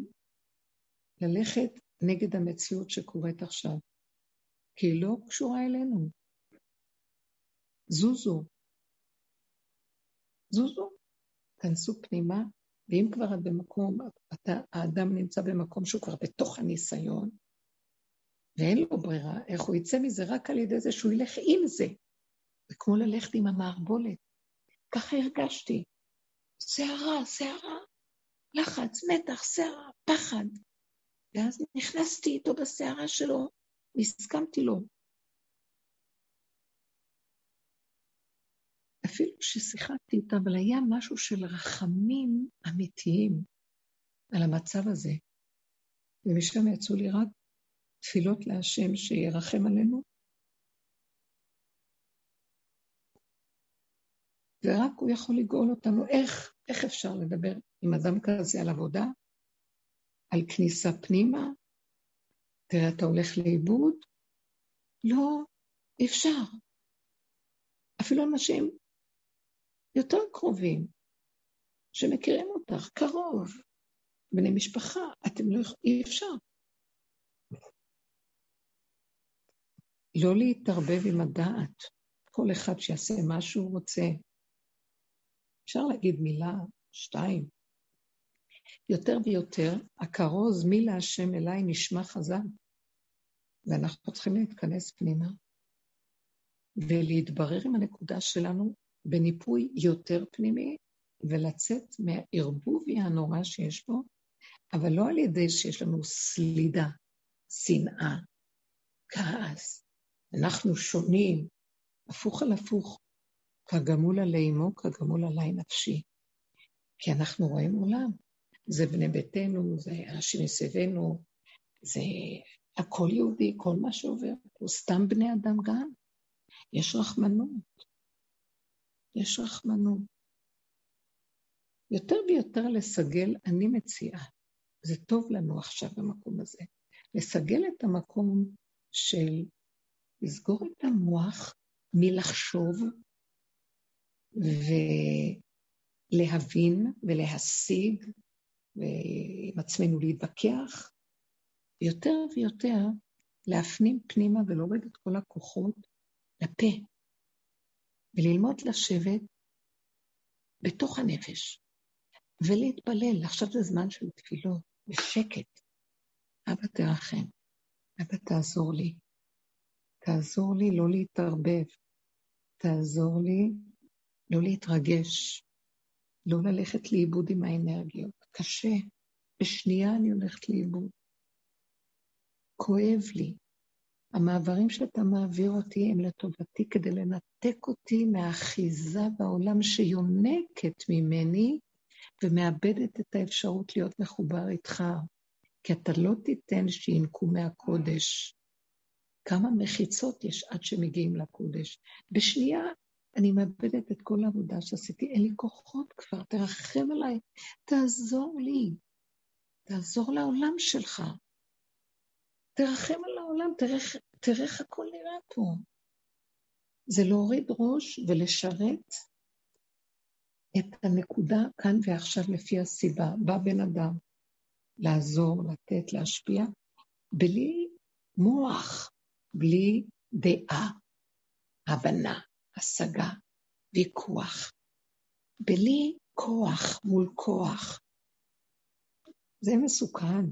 ללכת נגד המציאות שקורית עכשיו, כי היא לא קשורה אלינו. זוזו. זוזו. כנסו פנימה, ואם כבר את במקום, אתה, האדם נמצא במקום שהוא כבר בתוך הניסיון, ואין לו ברירה, איך הוא יצא מזה רק על ידי זה שהוא ילך עם זה. זה כמו ללכת עם המערבולת. ככה הרגשתי. שערה, שערה, לחץ, מתח, שערה, פחד. ואז נכנסתי איתו בסערה שלו, והסכמתי לו. אפילו ששיחקתי איתה, אבל היה משהו של רחמים אמיתיים על המצב הזה. ומשם יצאו לי רק תפילות להשם שירחם עלינו. ורק הוא יכול לגאול אותנו. איך, איך אפשר לדבר עם אדם כזה על עבודה? על כניסה פנימה? תראה, אתה הולך לאיבוד? לא, אפשר. אפילו אנשים יותר קרובים, שמכירים אותך, קרוב, בני משפחה, אתם לא, אי אפשר. לא להתערבב עם הדעת. כל אחד שיעשה מה שהוא רוצה. אפשר להגיד מילה, שתיים. יותר ויותר, הכרוז מי להשם אליי נשמע חזק, ואנחנו צריכים להתכנס פנימה ולהתברר עם הנקודה שלנו בניפוי יותר פנימי, ולצאת מהערבובי הנורא שיש פה, אבל לא על ידי שיש לנו סלידה, שנאה, כעס, אנחנו שונים, הפוך על הפוך, כגמול עלי אמו, כגמול עלי נפשי. כי אנחנו רואים עולם. זה בני ביתנו, זה אנשים מסביבנו, זה הכל יהודי, כל מה שעובר הוא סתם בני אדם גם. יש רחמנות. יש רחמנות. יותר ויותר לסגל, אני מציעה, זה טוב לנו עכשיו במקום הזה, לסגל את המקום של לסגור את המוח מלחשוב ולהבין ולהשיג ועם עצמנו להתווכח, יותר ויותר להפנים פנימה ולהוריד את כל הכוחות לפה, וללמוד לשבת בתוך הנפש, ולהתפלל. עכשיו זה זמן של תפילות, בשקט. אבא תרחם, אבא תעזור לי, תעזור לי לא להתערבב, תעזור לי לא להתרגש, לא ללכת לאיבוד עם האנרגיות. קשה, בשנייה אני הולכת לאיבוד. כואב לי. המעברים שאתה מעביר אותי הם לטובתי כדי לנתק אותי מהאחיזה בעולם שיונקת ממני ומאבדת את האפשרות להיות מחובר איתך. כי אתה לא תיתן שינקו מהקודש. כמה מחיצות יש עד שמגיעים לקודש. בשנייה אני מאבדת את כל העבודה שעשיתי, אין לי כוחות כבר, תרחם עליי, תעזור לי, תעזור לעולם שלך. תרחם על העולם, תראה איך הכל נראה פה. זה להוריד ראש ולשרת את הנקודה כאן ועכשיו לפי הסיבה. בא בן אדם לעזור, לתת, להשפיע, בלי מוח, בלי דעה, הבנה, השגה, ויכוח. בלי כוח מול כוח. זה מסוכן.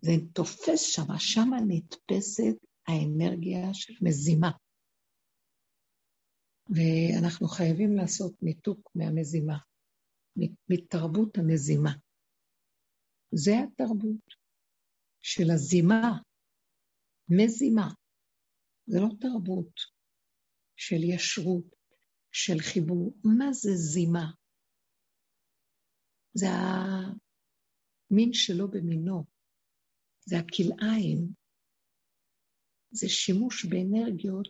זה תופס שם, שם נתפסת האנרגיה של מזימה. ואנחנו חייבים לעשות ניתוק מהמזימה, מתרבות המזימה. זה התרבות של הזימה, מזימה. זה לא תרבות של ישרות, של חיבור. מה זה זימה? זה המין שלו במינו, זה הכלאיים, זה שימוש באנרגיות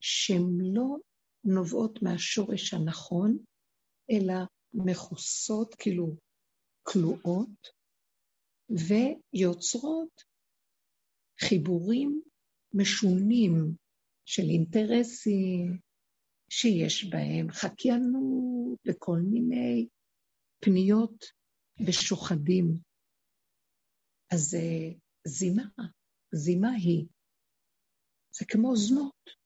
שהן לא נובעות מהשורש הנכון, אלא מכוסות, כאילו כלואות, ויוצרות חיבורים משונים של אינטרסים, שיש בהם חקיינות וכל מיני פניות ושוחדים. אז אה, זימה, זימה היא. זה כמו זנות.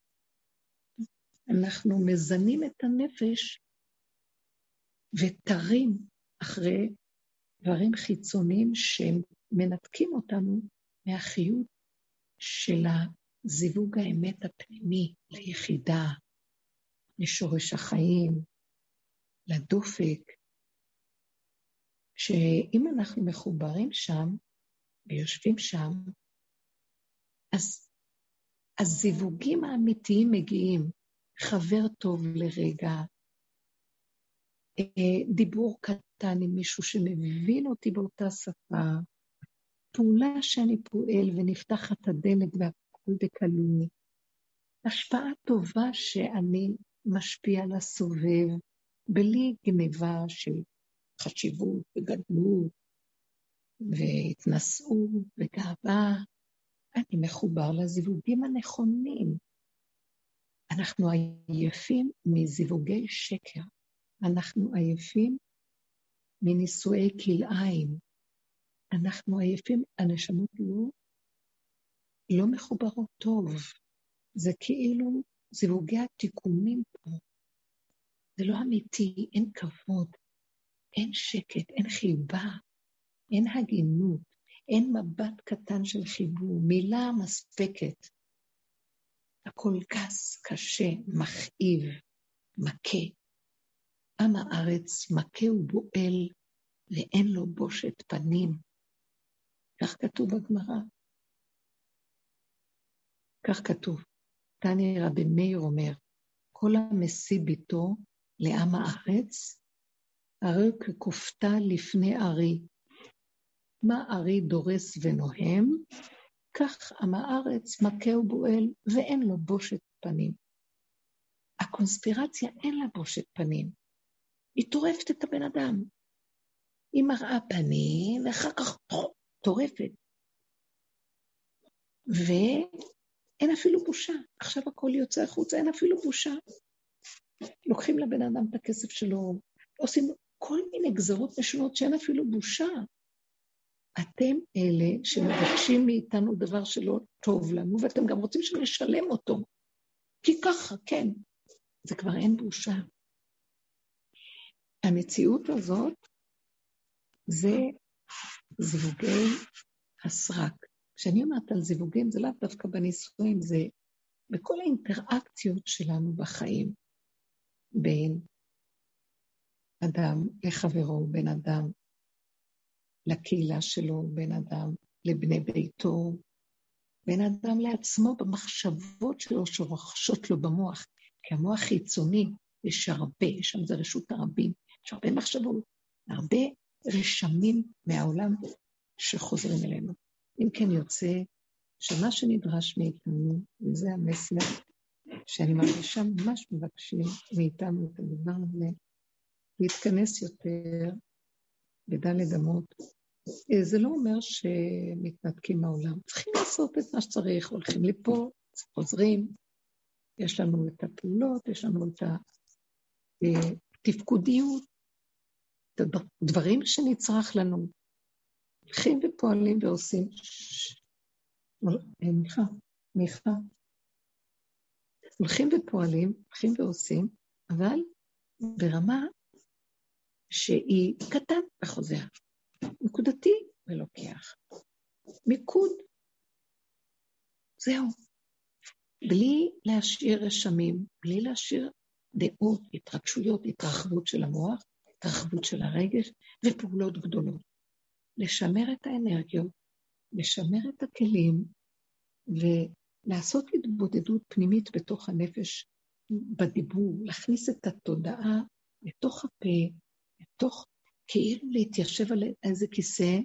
אנחנו מזנים את הנפש ותרים אחרי דברים חיצוניים שמנתקים אותנו מהחיות של הזיווג האמת הפנימי ליחידה, לשורש החיים, לדופק, שאם אנחנו מחוברים שם ויושבים שם, אז הזיווגים האמיתיים מגיעים. חבר טוב לרגע, אה, דיבור קטן עם מישהו שמבין אותי באותה שפה, פעולה שאני פועל ונפתחת הדלת והכול בקלות, השפעה טובה שאני משפיע על הסובב, בלי גניבה של חשיבות וגדלות והתנשאות וגאווה. אני מחובר לזיווגים הנכונים. אנחנו עייפים מזיווגי שקר. אנחנו עייפים מנישואי כלאיים. אנחנו עייפים, הנשמות לא, לא מחוברות טוב. זה כאילו זיווגי התיקונים פה. זה לא אמיתי, אין כבוד, אין שקט, אין חיבה, אין הגינות, אין מבט קטן של חיבור, מילה מספקת. הכל גס, קשה, מכאיב, מכה. עם הארץ מכה ובועל, ואין לו בושת פנים. כך כתוב בגמרא. כך כתוב. תני רבי מאיר אומר, כל המשיא ביתו לעם הארץ, הרי ככופתה לפני ארי. מה ארי דורס ונוהם, כך עם הארץ מכה ובועל ואין לו בושת פנים. הקונספירציה אין לה בושת פנים. היא טורפת את הבן אדם. היא מראה פנים, ואחר כך טורפת. ואין אפילו בושה. עכשיו הכל יוצא החוצה, אין אפילו בושה. לוקחים לבן אדם את הכסף שלו, עושים כל מיני גזרות משונות שאין אפילו בושה. אתם אלה שמבקשים מאיתנו דבר שלא טוב לנו, ואתם גם רוצים שנשלם אותו. כי ככה, כן. זה כבר אין בושה. המציאות הזאת זה זיווגי הסרק. כשאני אומרת על זיווגים, זה לאו דווקא בנישואים, זה בכל האינטראקציות שלנו בחיים, בין אדם לחברו, בין אדם לקהילה שלו, בין אדם לבני ביתו, בין אדם לעצמו במחשבות שלו שרוכשות לו במוח. כי המוח חיצוני, יש הרבה, יש שם זה רשות הרבים, יש הרבה מחשבות, הרבה רשמים מהעולם שחוזרים אלינו. אם כן יוצא שמה שנדרש מאיתנו, וזה המסר שאני מרגישה ממש מבקשים מאיתנו את הדבר הזה, להתכנס יותר בדלת אמות. זה לא אומר שמתנתקים מהעולם. צריכים לעשות את מה שצריך, הולכים לפה, חוזרים, יש לנו את הפעולות, יש לנו את התפקודיות, את הדברים שנצרך לנו. הולכים ופועלים ועושים. מיכה, מיכה. הולכים ופועלים, הולכים ועושים, אבל ברמה שהיא קטן וחוזר. נקודתי ולוקח. מיקוד. זהו. בלי להשאיר רשמים, בלי להשאיר דעות, התרגשויות, התרחבות של המוח, התרחבות של הרגש ופעולות גדולות. לשמר את האנרגיות, לשמר את הכלים ולעשות התבודדות פנימית בתוך הנפש בדיבור, להכניס את התודעה לתוך הפה, לתוך, כאילו להתיישב על איזה כיסא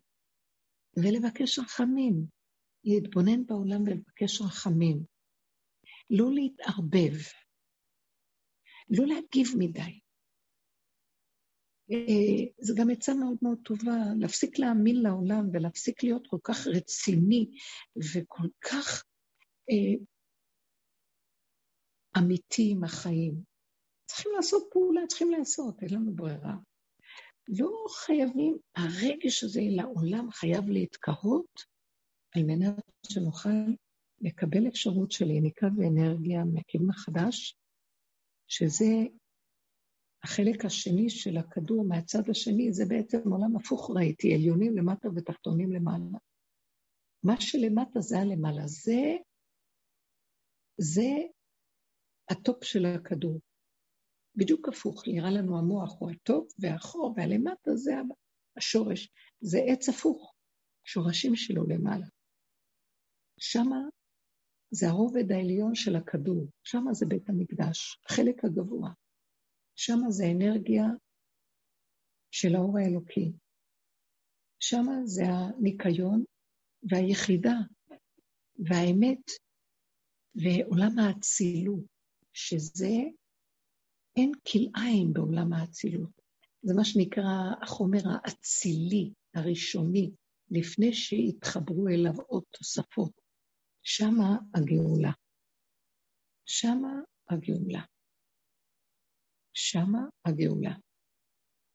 ולבקש רחמים, להתבונן בעולם ולבקש רחמים. לא להתערבב, לא להגיב מדי. אה, זו גם עצה מאוד מאוד טובה, להפסיק להאמין לעולם ולהפסיק להיות כל כך רציני וכל כך אה, אמיתי עם החיים. צריכים לעשות פעולה, צריכים לעשות, אין לנו ברירה. לא חייבים, הרגש הזה לעולם חייב להתקהות על מנת שנוכל לקבל אפשרות של יניקה ואנרגיה מהכיוון החדש, שזה החלק השני של הכדור מהצד השני, זה בעצם עולם הפוך ראיתי, עליונים למטה ותחתונים למעלה. מה שלמטה זה הלמעלה, זה, זה ה top של הכדור. בדיוק הפוך, נראה לנו המוח הוא ה top והחור, והלמטה זה השורש. זה עץ הפוך, שורשים שלו למעלה. שמה זה הרובד העליון של הכדור, שמה זה בית המקדש, החלק הגבוה. שמה זה אנרגיה של האור האלוקי. שמה זה הניקיון והיחידה והאמת ועולם האצילות, שזה אין כלאיים בעולם האצילות. זה מה שנקרא החומר האצילי, הראשוני, לפני שהתחברו אליו עוד תוספות. שמה הגאולה. שמה הגאולה. שמה הגאולה.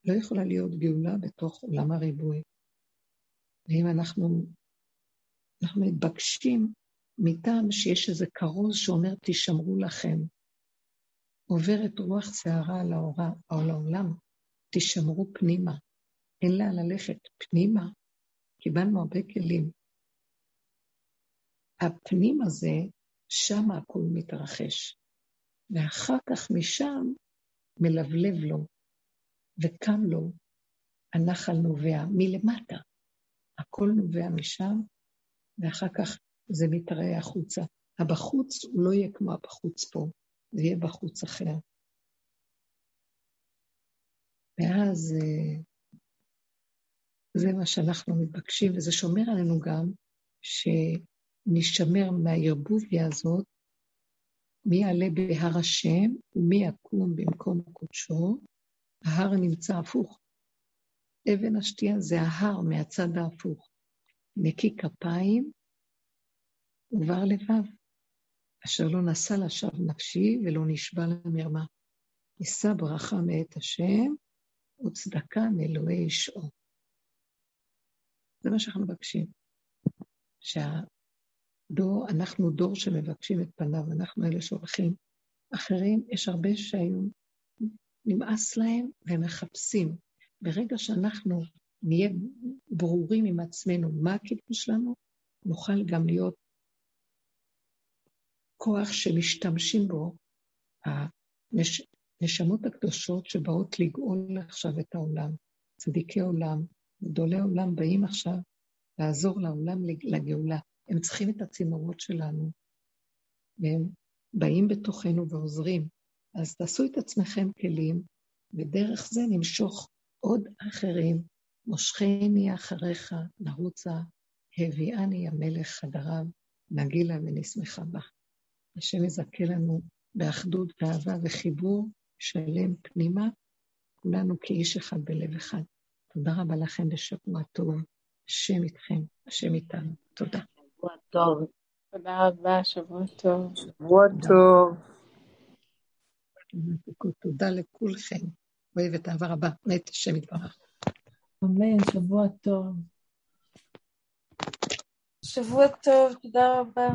לא יכולה להיות גאולה בתוך עולם הריבוי. ואם אנחנו, אנחנו מתבקשים מטעם שיש איזה כרוז שאומר, תשמרו לכם. עוברת רוח שערה על, על העולם, תשמרו פנימה. אין לאן ללכת פנימה. קיבלנו הרבה כלים. הפנים הזה, שם הכול מתרחש. ואחר כך משם מלבלב לו, וקם לו הנחל נובע מלמטה. הכל נובע משם, ואחר כך זה מתראה החוצה. הבחוץ הוא לא יהיה כמו הבחוץ פה, זה יהיה בחוץ אחר. ואז אה, זה מה שאנחנו מתבקשים, וזה שומר עלינו גם שנשמר מהערבוביה הזאת מי יעלה בהר השם ומי יקום במקום קודשו. ההר נמצא הפוך. אבן השתייה זה ההר מהצד ההפוך. נקי כפיים ובר לבב, אשר לא נשא לשווא נפשי ולא נשבע למרמה. יישא ברכה מאת השם וצדקה מאלוהי ישעו. זה מה שאנחנו מבקשים. שה... דור, אנחנו דור שמבקשים את פניו, אנחנו אלה שהולכים. אחרים, יש הרבה שהיו, נמאס להם והם מחפשים. ברגע שאנחנו נהיה ברורים עם עצמנו מה הכיוון שלנו, נוכל גם להיות כוח שמשתמשים בו, הנשמות הקדושות שבאות לגאול עכשיו את העולם, צדיקי עולם, גדולי עולם באים עכשיו לעזור לעולם לגאולה. הם צריכים את הצינורות שלנו, והם באים בתוכנו ועוזרים. אז תעשו את עצמכם כלים, ודרך זה נמשוך עוד אחרים, מושכני אחריך, נרוצה, הביאני המלך חדריו, נגילה ונשמחה בה. השם יזכה לנו באחדות, באהבה וחיבור שלם פנימה, כולנו כאיש אחד בלב אחד. תודה רבה לכם בשבוע טוב. השם איתכם, השם איתנו. תודה. שבוע טוב. תודה רבה, שבוע טוב. שבוע טוב. תודה לכולכם. אוהבת אהבה רבה, מת השם יתברך. אמן, שבוע טוב. שבוע טוב, תודה רבה.